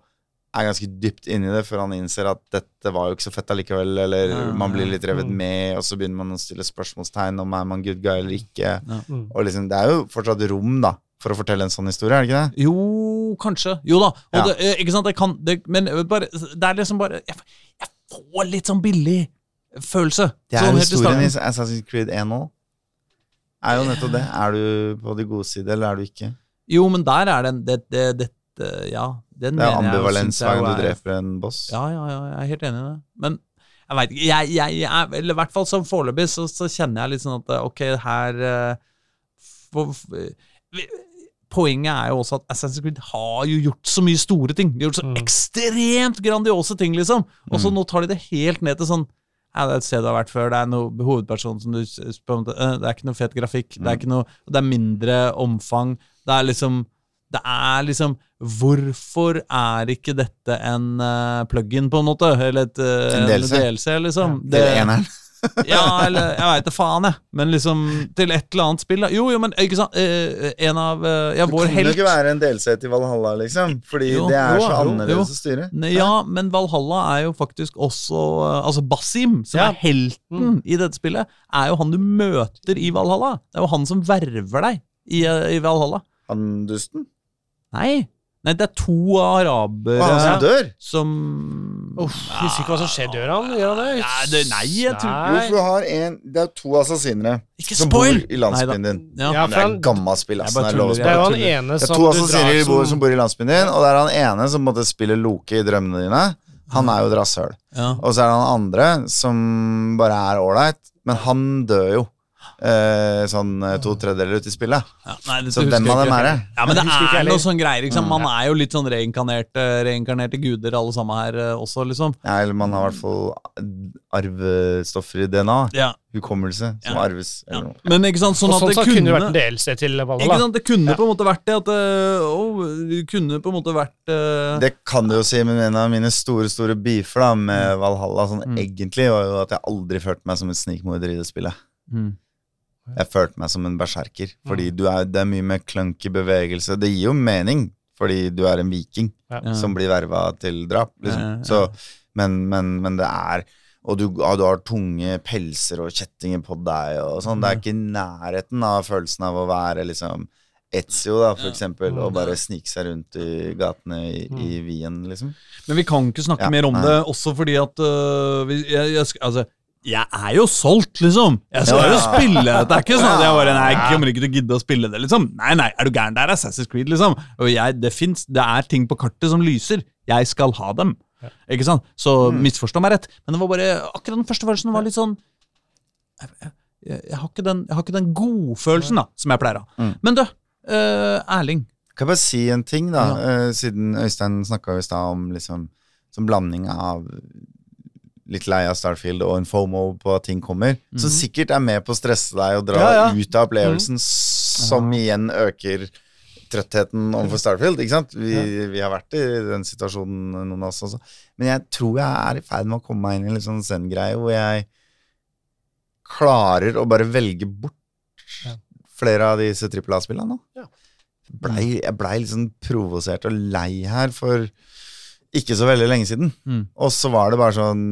Speaker 1: er ganske dypt inni det før han innser at dette var jo ikke så fett allikevel, eller
Speaker 2: Ja,
Speaker 1: man blir litt revet
Speaker 3: Mm.
Speaker 1: med, og så begynner man å stille spørsmålstegn om er man good guy eller ikke.
Speaker 3: Mm.
Speaker 1: Og liksom, det er jo fortsatt rom, da, for å fortelle en sånn historie, er det ikke det?
Speaker 2: Jo, kanskje. Jo da.
Speaker 1: Ja.
Speaker 2: det, eh, ikke sant, det kan det, Men øh, bare, det er liksom bare Jeg, jeg får litt sånn billig følelse.
Speaker 1: Det er
Speaker 2: sånn
Speaker 1: jo historien i. Assassin's Creed 1 nå. Er jo nettopp det. Er du på de gode side, eller er du ikke?
Speaker 2: Jo, men der er den det, det, det, Ja, den
Speaker 1: Det er ambivalens hver gang du
Speaker 2: er-
Speaker 1: dreper en boss.
Speaker 2: Ja, ja, ja, jeg er helt enig i det. Men jeg veit ikke jeg, jeg, jeg er, Eller i hvert fall som foreløpig så, så kjenner jeg litt sånn at ok, her eh, for, for, Poenget er jo også at Assassin's Creed har jo gjort så mye store ting. De har gjort så
Speaker 3: Mm.
Speaker 2: ekstremt grandiose ting, liksom. Og så
Speaker 1: Mm.
Speaker 2: nå tar de det helt ned til sånn ja, det er et sted du har vært før, det er noe hovedperson som du spør om det, det er ikke noe fet grafikk, det er
Speaker 1: Mm.
Speaker 2: ikke noe Det er mindre omfang. Det er liksom Det er liksom Hvorfor er ikke dette en uh, plug-in, på en måte? Eller et, uh,
Speaker 1: En DLC.
Speaker 2: liksom?
Speaker 1: Til eneren.
Speaker 2: ja, eller jeg veit da faen, jeg. Men liksom til et eller annet spill. da. Jo, jo, men ikke sant Eh, En av eh, Ja,
Speaker 1: Det
Speaker 2: vår
Speaker 1: kan jo ikke være en DLC i Valhalla, liksom. Fordi
Speaker 2: Jo,
Speaker 1: det er
Speaker 2: jo,
Speaker 1: så annerledes å styre.
Speaker 2: Ja, men Valhalla er jo faktisk også eh, Altså Basim, som
Speaker 3: Ja.
Speaker 2: er helten i dette spillet, er jo han du møter i Valhalla. Det er jo han som verver deg i, eh, i Valhalla.
Speaker 1: Han dusten?
Speaker 2: Nei. Nei, det er to arabere
Speaker 1: han som dør?
Speaker 2: som
Speaker 3: Uff, Husker ikke hva som skjedde, gjør han? Gjør han det?
Speaker 2: Nei, det- nei, jeg tror-
Speaker 1: Jo, for du har en Det er to assassinere
Speaker 2: Ikke
Speaker 1: som
Speaker 2: spoil!
Speaker 1: bor i landsbyen din.
Speaker 2: Ja.
Speaker 3: Ja,
Speaker 1: det er
Speaker 3: han,
Speaker 1: et gammelt spill,
Speaker 2: Jeg
Speaker 1: altså.
Speaker 2: bare
Speaker 1: Det er
Speaker 3: det er jo han ene
Speaker 1: Det er to assassiner bor, som bor i landsbyen din, og det er han ene som måtte spille Loke i drømmene dine. Han er jo et rasshøl.
Speaker 2: Ja.
Speaker 1: Og så er det han andre som bare er ålreit, men han dør jo. Eh, sånn eh, to tredjedeler ut i spillet.
Speaker 2: Ja, nei,
Speaker 1: Så hvem av dem er det?
Speaker 2: Ja, men det er noe sånn greier. Liksom. Man er jo litt sånn reinkarnerte, reinkarnerte guder alle sammen her eh, også, liksom.
Speaker 1: Ja, eller man har i hvert fall arvestoffer i DNA.
Speaker 2: Ja.
Speaker 1: Hukommelse som
Speaker 2: Ja.
Speaker 1: arves. Eller noe.
Speaker 2: Men ikke sant, sånn at
Speaker 3: sånn
Speaker 2: det
Speaker 3: kunne det vært en DLC til
Speaker 2: ikke sant, Det kunne
Speaker 3: Ja.
Speaker 2: på en måte vært det at det, å, det kunne på en måte vært uh...
Speaker 1: Det kan du jo si, men en av mine store store beefer da, med Valhalla sånn
Speaker 2: Mm.
Speaker 1: egentlig, var jo at jeg aldri følte meg som en snikmorder i det spillet.
Speaker 2: mm.
Speaker 1: Jeg følte meg som en berserker. Fordi du er, det er mye med clunky bevegelse. Det gir jo mening, fordi du er en viking
Speaker 2: Ja.
Speaker 1: som blir verva til drap. Liksom.
Speaker 2: Ja, ja, ja.
Speaker 1: Så, men, men, men det er Og du, ja, du har tunge pelser og kjettinger på deg og sånn. Det er ikke i nærheten av følelsen av å være liksom Etzio, da, for eksempel, og bare snike seg rundt i gatene i, i Wien, liksom.
Speaker 2: Men vi kan ikke snakke
Speaker 1: Ja,
Speaker 2: mer om
Speaker 1: nei.
Speaker 2: det, også fordi at uh, vi, jeg, jeg, altså, jeg er jo solgt, liksom. Jeg skal
Speaker 1: Ja,
Speaker 2: jo spille det. Det er ikke sånn at jeg bare Nei, jeg kommer ikke til å gidde å spille det, liksom. Nei, nei, er du gæren? Det er Assassin's Creed, liksom. Og jeg, det fins Det er ting på kartet som lyser. Jeg skal ha dem. Ikke sant? Så
Speaker 1: Mm.
Speaker 2: misforstå meg rett. Men det var bare akkurat den første følelsen var litt sånn jeg, jeg, jeg, har, ikke den, jeg har ikke den godfølelsen da, som jeg pleier å ha.
Speaker 1: Mm.
Speaker 2: Men du, uh, Erling.
Speaker 1: Kan jeg bare si en ting, da?
Speaker 2: Ja.
Speaker 1: uh, siden Øystein snakka i stad om liksom som blanding av litt lei av Starfield og en FOMO på at ting kommer, som sikkert er med på å stresse deg og dra
Speaker 3: Ja, ja.
Speaker 1: ut av opplevelsen, som igjen øker trøttheten overfor Starfield. ikke sant? Vi, vi har vært i den situasjonen, noen av oss også. Men jeg tror jeg er i ferd med å komme meg inn i en litt sånn zen-greie hvor jeg klarer å bare velge bort
Speaker 3: Ja.
Speaker 1: flere av disse trippel A-spillene nå.
Speaker 3: Ja.
Speaker 1: Blei, jeg blei litt sånn provosert og lei her for ikke så veldig lenge siden.
Speaker 2: Mm.
Speaker 1: Og så var det bare sånn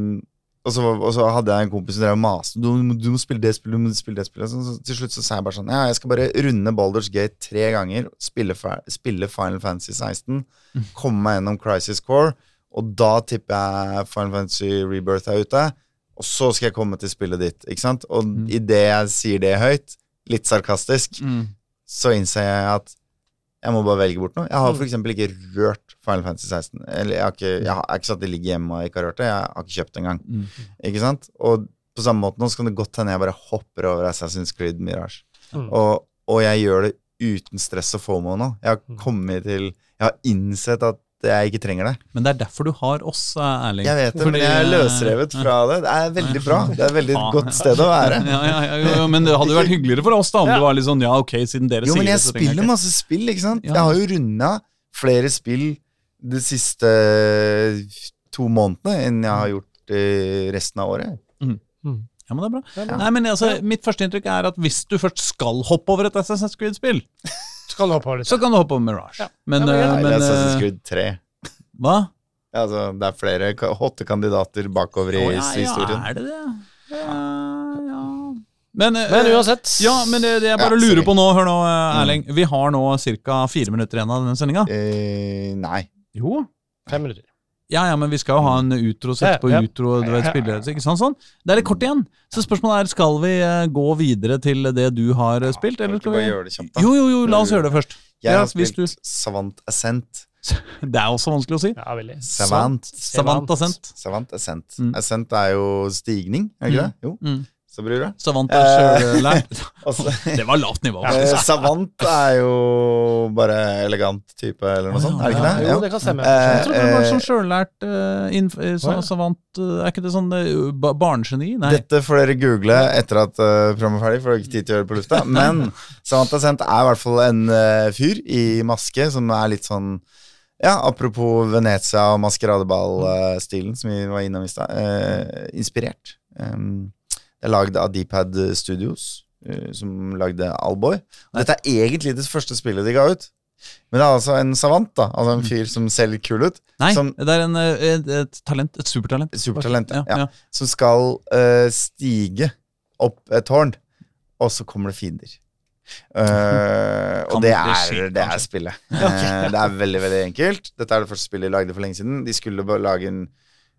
Speaker 1: og så, og så hadde jeg en kompis som drev og maste. Du, du må spille det spillet, du må spille det spillet. Så, til slutt så sa jeg bare sånn Ja, jeg skal bare runde Baldur's Gate tre ganger, spille, spille Final Fantasy 16, komme meg gjennom Crisis Core, og da tipper jeg Final Fantasy Rebirth er ute. Og så skal jeg komme til spillet ditt. Ikke sant? Og
Speaker 2: Mm.
Speaker 1: idet jeg sier det høyt, litt sarkastisk,
Speaker 2: Mm.
Speaker 1: så innser jeg at jeg må bare velge bort noe. Jeg har
Speaker 3: f.eks.
Speaker 1: for eksempel ikke rørt Final Fantasy 16. Eller jeg har ikke, jeg har, ikke satt det ligger hjemme og ikke har rørt det. Jeg har ikke kjøpt det engang.
Speaker 2: Mm.
Speaker 1: Ikke sant? Og på samme måte nå så kan det godt hende jeg bare hopper over Assassin's Creed Mirage.
Speaker 3: Mm.
Speaker 1: Og, og jeg gjør det uten stress og FOMO nå. Jeg har
Speaker 3: Mm.
Speaker 1: kommet til Jeg har innsett at jeg ikke trenger det.
Speaker 2: Men det er derfor du har oss, eh, Erling.
Speaker 1: Jeg vet det,
Speaker 2: Fordi,
Speaker 1: men jeg er
Speaker 2: eh,
Speaker 1: løsrevet fra det. Det er veldig bra. Det er et veldig godt sted å være.
Speaker 2: Ja, ja, ja, jo, jo, men det hadde jo vært hyggeligere for oss da om
Speaker 3: Ja.
Speaker 2: det var litt sånn ja, ok, siden dere
Speaker 1: Jo,
Speaker 2: sier
Speaker 1: men jeg
Speaker 2: det,
Speaker 1: spiller masse spill, ikke sant?
Speaker 2: Ja.
Speaker 1: Jeg har jo runda flere spill de siste to månedene enn jeg har gjort eh, resten av året.
Speaker 2: Ja, men det er bra.
Speaker 3: Det er bra.
Speaker 2: Nei, men altså, Mitt første inntrykk er at hvis du først skal hoppe over et SSS Creed-spill,
Speaker 3: Så kan du hoppe over litt.
Speaker 2: så kan du hoppe over Mirage.
Speaker 3: Ja.
Speaker 2: Men,
Speaker 3: Ja, men
Speaker 2: eh, men
Speaker 1: Assassin's
Speaker 2: eh,
Speaker 1: Creed 3.
Speaker 2: Hva?
Speaker 1: Ja, altså, det er flere hotte kandidater bakover i
Speaker 2: oh, ja,
Speaker 1: historien.
Speaker 2: Ja, er det det? Ja, ja. Men, eh,
Speaker 3: Men uansett.
Speaker 2: Ja, men det, det jeg bare
Speaker 1: Ja,
Speaker 2: lurer
Speaker 1: sorry.
Speaker 2: på nå, hør nå, eh, Erling. Vi har nå ca. fire minutter igjen av denne sendinga.
Speaker 1: Eh, nei.
Speaker 2: Jo.
Speaker 3: Fem minutter.
Speaker 2: Ja, ja, men vi skal jo ha en utro, sette på
Speaker 3: Ja, ja.
Speaker 2: utro, du vet, spille, ikke sant sånn? Det er litt kort igjen. Så spørsmålet er, skal vi eh, gå videre til det du har eh, spilt, eller skal vi
Speaker 1: gjøre det kjapt, da?
Speaker 2: Jo, jo, jo, la oss gjøre det først.
Speaker 1: Jeg har
Speaker 2: hvis
Speaker 1: spilt Savant Ascent.
Speaker 2: Det er også vanskelig å si.
Speaker 3: Ja, veldig.
Speaker 1: Savant.
Speaker 2: Savant Ascent.
Speaker 1: Savant Ascent.
Speaker 2: Mm.
Speaker 1: Ascent er jo stigning, er det ikke det? Jo,
Speaker 2: Mm.
Speaker 1: Så bryr du.
Speaker 2: Savant er
Speaker 1: Eh,
Speaker 2: sjøllært.
Speaker 1: Altså,
Speaker 2: Det var lavt nivå.
Speaker 1: Ja, Savant er jo bare elegant type, eller noe sånt. Er det ikke det?
Speaker 3: Jo, det kan stemme.
Speaker 1: Eh,
Speaker 2: Jeg trodde det var
Speaker 1: eh,
Speaker 2: sånn sjøllært uh,
Speaker 3: Å,
Speaker 2: savant eh, Er ikke det sånn uh, ba barnegeni? Nei.
Speaker 1: Dette får dere google etter at uh, programmet er ferdig, for det er ikke tid til å gjøre det på lufta. Men Savant Ascent er i hvert fall en eh, fyr i maske som er litt sånn ja, Apropos Venezia og maskeradeball-stilen som vi var innom i stad. eh, inspirert. Um, det er lagd av Dpad Studios, eh, som lagde Allboy. Dette er egentlig det første spillet de ga ut. Men det er altså en savant, da. Altså en fyr som ser litt kul ut.
Speaker 2: Nei,
Speaker 1: som-
Speaker 2: det er en, eh, et, talent. Et supertalent.
Speaker 1: Supertalent.
Speaker 2: Ja,
Speaker 1: Ja,
Speaker 2: ja.
Speaker 1: Som skal uh, stige opp et tårn, og så kommer det fiender.
Speaker 2: Uh,
Speaker 1: og det
Speaker 2: det
Speaker 1: er, det er spillet. Eh, det er veldig veldig enkelt. Dette er det første spillet de lagde for lenge siden. De skulle lage en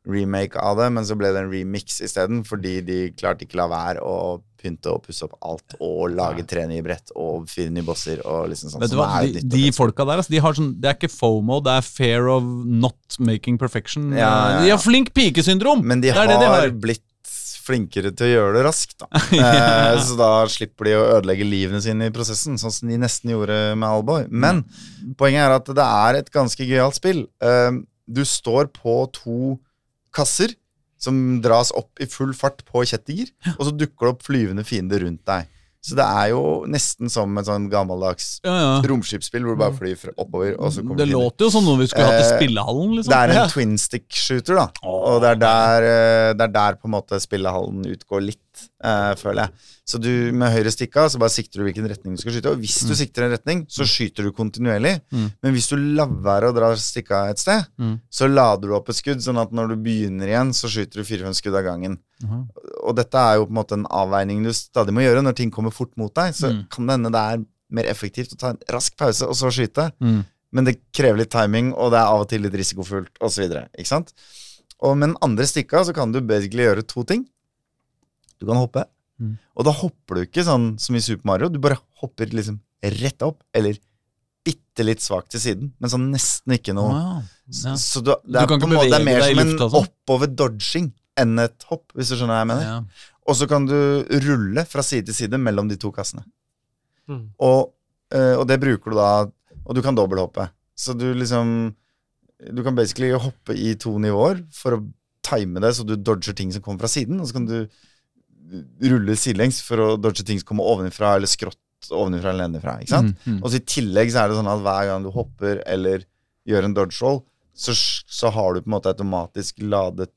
Speaker 1: remake av det, men så ble det en remix isteden, fordi de klarte ikke la være å pynte og pusse opp alt og lage tre nye brett og fire nye bosser og liksom sånn.
Speaker 2: Vet du hva, de, de folka der, altså, de har sånn, det er ikke FOMO, det er fear of not making perfection.
Speaker 1: Ja, ja,
Speaker 2: De har flink pikesyndrom!
Speaker 1: Men de
Speaker 2: det
Speaker 1: har,
Speaker 2: det de har.
Speaker 1: blitt flinkere til å gjøre det raskt. Da. Eh, så da slipper de å ødelegge livene sine i prosessen, sånn som de nesten gjorde med Alboy. Men poenget er at det er et ganske gøyalt spill. Eh, du står på to kasser som dras opp i full fart på kjettinger, og så dukker det opp flyvende fiender rundt deg. Så det er jo nesten som et sånn gammeldags
Speaker 2: Ja, ja.
Speaker 1: romskipsspill hvor du bare flyr fra- oppover, og så kommer
Speaker 2: Det låter jo som noe vi skulle hatt i
Speaker 1: Eh,
Speaker 2: spillehallen, liksom.
Speaker 1: Det er en
Speaker 3: Ja.
Speaker 1: twin stick shooter, da. Og det er der, eh, det er der på en måte spillehallen utgår litt, eh, føler jeg. Så du med høyre stikka så bare sikter du hvilken retning du skal skyte. Og hvis du sikter en retning, så skyter du kontinuerlig.
Speaker 2: Mm.
Speaker 1: Men hvis du lar være å dra stikka et sted,
Speaker 2: Mm.
Speaker 1: så lader du opp et skudd, sånn at når du begynner igjen, så skyter du fire-fem skudd av gangen.
Speaker 2: Mhm.
Speaker 1: Og dette er jo på en måte en avveining du stadig må gjøre. Når ting kommer fort mot deg, så
Speaker 2: Mm.
Speaker 1: kan det hende det er mer effektivt å ta en rask pause og så skyte.
Speaker 2: Mm.
Speaker 1: Men det krever litt timing, og det er av og til litt risikofullt, osv. Ikke sant? Og med den andre stikka så kan du basically gjøre to ting. Du kan hoppe,
Speaker 2: Mm.
Speaker 1: og da hopper du ikke sånn som i Super Mario. Du bare hopper liksom rett opp, eller bitte litt svakt til siden, men sånn nesten ikke noe.
Speaker 2: Ja.
Speaker 1: Så du, det, er
Speaker 2: kan
Speaker 1: på en måte, det er mer som en
Speaker 2: sånn?
Speaker 1: oppover dodging enn et hopp, hvis du skjønner hva jeg mener.
Speaker 2: Ja.
Speaker 1: Og så kan du rulle fra side til side mellom de to kassene.
Speaker 3: Mm.
Speaker 1: Og, eh, og det bruker du da Og du kan dobbelthoppe. Så du liksom Du kan basically hoppe i to nivåer for å time det så du dodger ting som kommer fra siden, og så kan du rulle sidelengs for å dodge ting som kommer ovenfra, eller skrått ovenfra eller nedenfra. Ikke sant?
Speaker 2: Mm, mm.
Speaker 1: Og så i tillegg så er det sånn at hver gang du hopper eller gjør en dodge roll, så, så har du på en måte automatisk ladet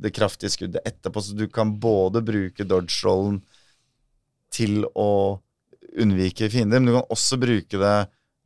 Speaker 1: det kraftige skuddet etterpå, så du kan både bruke dodge-rollen til å unnvike fiender, men du kan også bruke det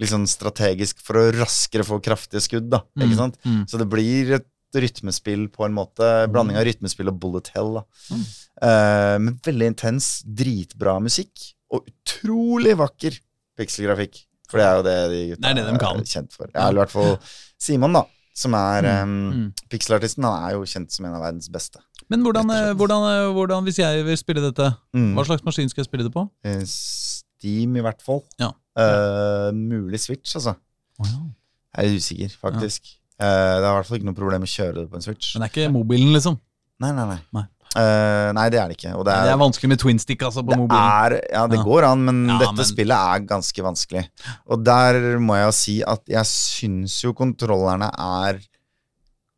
Speaker 1: liksom strategisk for å raskere få kraftige skudd, da. Ikke sant?
Speaker 2: Mm.
Speaker 1: Så det blir et rytmespill på en måte. Blanding av rytmespill og bullet hell. Da.
Speaker 2: Mm.
Speaker 1: Uh, men veldig intens, dritbra musikk, og utrolig vakker pikselgrafikk. For det er jo det de gutta
Speaker 2: Det er det de kan.
Speaker 1: er kjent for. Ja, eller i hvert fall Simon, da. Som er
Speaker 2: Mm,
Speaker 1: um,
Speaker 2: mm.
Speaker 1: pikselartisten. Han er jo kjent som en av verdens beste.
Speaker 2: Men hvordan, eh, hvordan, eh, hvordan, hvis jeg vil spille dette,
Speaker 1: Mm.
Speaker 2: hva slags maskin skal jeg spille det på?
Speaker 1: Steam, i hvert fall.
Speaker 2: Ja.
Speaker 1: Uh, mulig Switch, altså. Jeg er usikker, faktisk. Eh, det er i hvert fall ikke noe problem å kjøre det på en Switch.
Speaker 2: Men det er ikke mobilen, liksom?
Speaker 1: Nei, nei, nei.
Speaker 2: Nei.
Speaker 1: Uh, nei, det er det ikke. Og det
Speaker 2: Det
Speaker 1: er,
Speaker 2: er vanskelig med twin stick, altså, på
Speaker 1: det
Speaker 2: mobilen.
Speaker 1: er Ja, det
Speaker 2: Ja.
Speaker 1: går an, men
Speaker 2: Ja,
Speaker 1: dette
Speaker 2: men-
Speaker 1: spillet er ganske vanskelig. Og der må jeg jo si at jeg syns jo kontrollerne er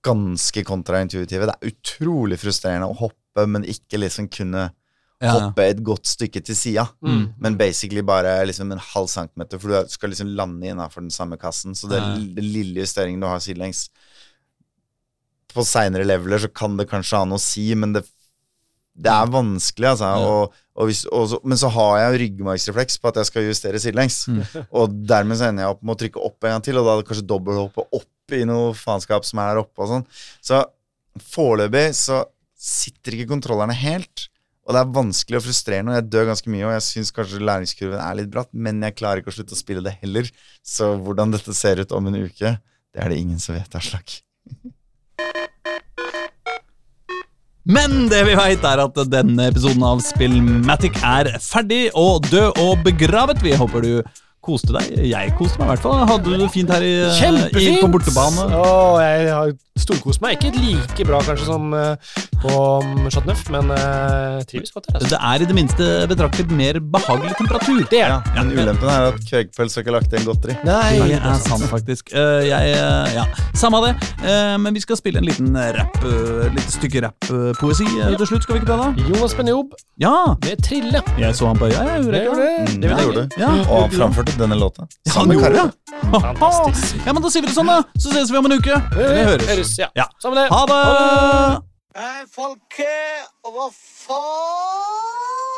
Speaker 1: ganske kontraintuitive. Det er utrolig frustrerende å hoppe, men ikke liksom kunne
Speaker 2: Ja, ja.
Speaker 1: hoppe et godt stykke til sida.
Speaker 3: Mm.
Speaker 1: Men basically bare liksom en halv centimeter, for du skal liksom lande innafor den samme kassen. Så det,
Speaker 2: Ja.
Speaker 1: den lille justeringen du har sidelengs På seinere leveler så kan det kanskje ha noe å si, men det, det er vanskelig, altså.
Speaker 2: Ja.
Speaker 1: Og, og hvis, og så, men så har jeg ryggmargsrefleks på at jeg skal justere sidelengs.
Speaker 2: Mm.
Speaker 1: Og dermed så ender jeg opp med å trykke opp en gang til, og da er det kanskje dobbelthoppe opp i noe faenskap som er der oppe og sånn. Så foreløpig så sitter ikke kontrollerne helt. Og det er vanskelig og frustrerende, og jeg dør ganske mye, og jeg syns kanskje læringskurven er litt bratt, men jeg klarer ikke å slutte å spille det heller. Så hvordan dette ser ut om en uke, det er det ingen som vet, Aslak.
Speaker 2: Men det vi veit, er at denne episoden av Spillmatic er ferdig og død og begravet. Vi håper du koste deg. Jeg koste meg i hvert fall. Hadde du det fint her i, i,
Speaker 3: Kjempefint!
Speaker 2: på bortebane?
Speaker 3: Å, jeg har storkost meg. Ikke like bra kanskje som eh, på um, Chateauneuf, men uh, trives godt her. Altså.
Speaker 2: Det er i det minste betraktelig mer behagelig temperatur.
Speaker 3: Det er
Speaker 1: Ja, men ulempen er at Kvegpels har ikke lagt igjen godteri.
Speaker 3: Nei,
Speaker 2: Det er sant, faktisk. Uh, jeg, uh, ja, Samme det. uh, men vi skal spille en liten rap, uh, litt stykke rapp-poesi eh, til slutt. Skal vi ikke det, da?
Speaker 3: Jonas Benjob
Speaker 2: Ja!
Speaker 3: med Trille.
Speaker 2: Jeg så han på øya. Jeg gjorde
Speaker 3: Det det.
Speaker 1: Mm, det gjorde du.
Speaker 2: Ja,
Speaker 1: Og han framførte denne låta.
Speaker 2: Ja, han
Speaker 1: Sammen med
Speaker 2: gjorde det.
Speaker 3: Fantastisk.
Speaker 2: Ja, men Da sier vi det sånn, da. Så ses vi om en uke. Vi høres.
Speaker 3: Høres, ja.
Speaker 2: Ja.
Speaker 3: Samme det.
Speaker 2: Ha det!
Speaker 4: Hei, folket! Og hva faen?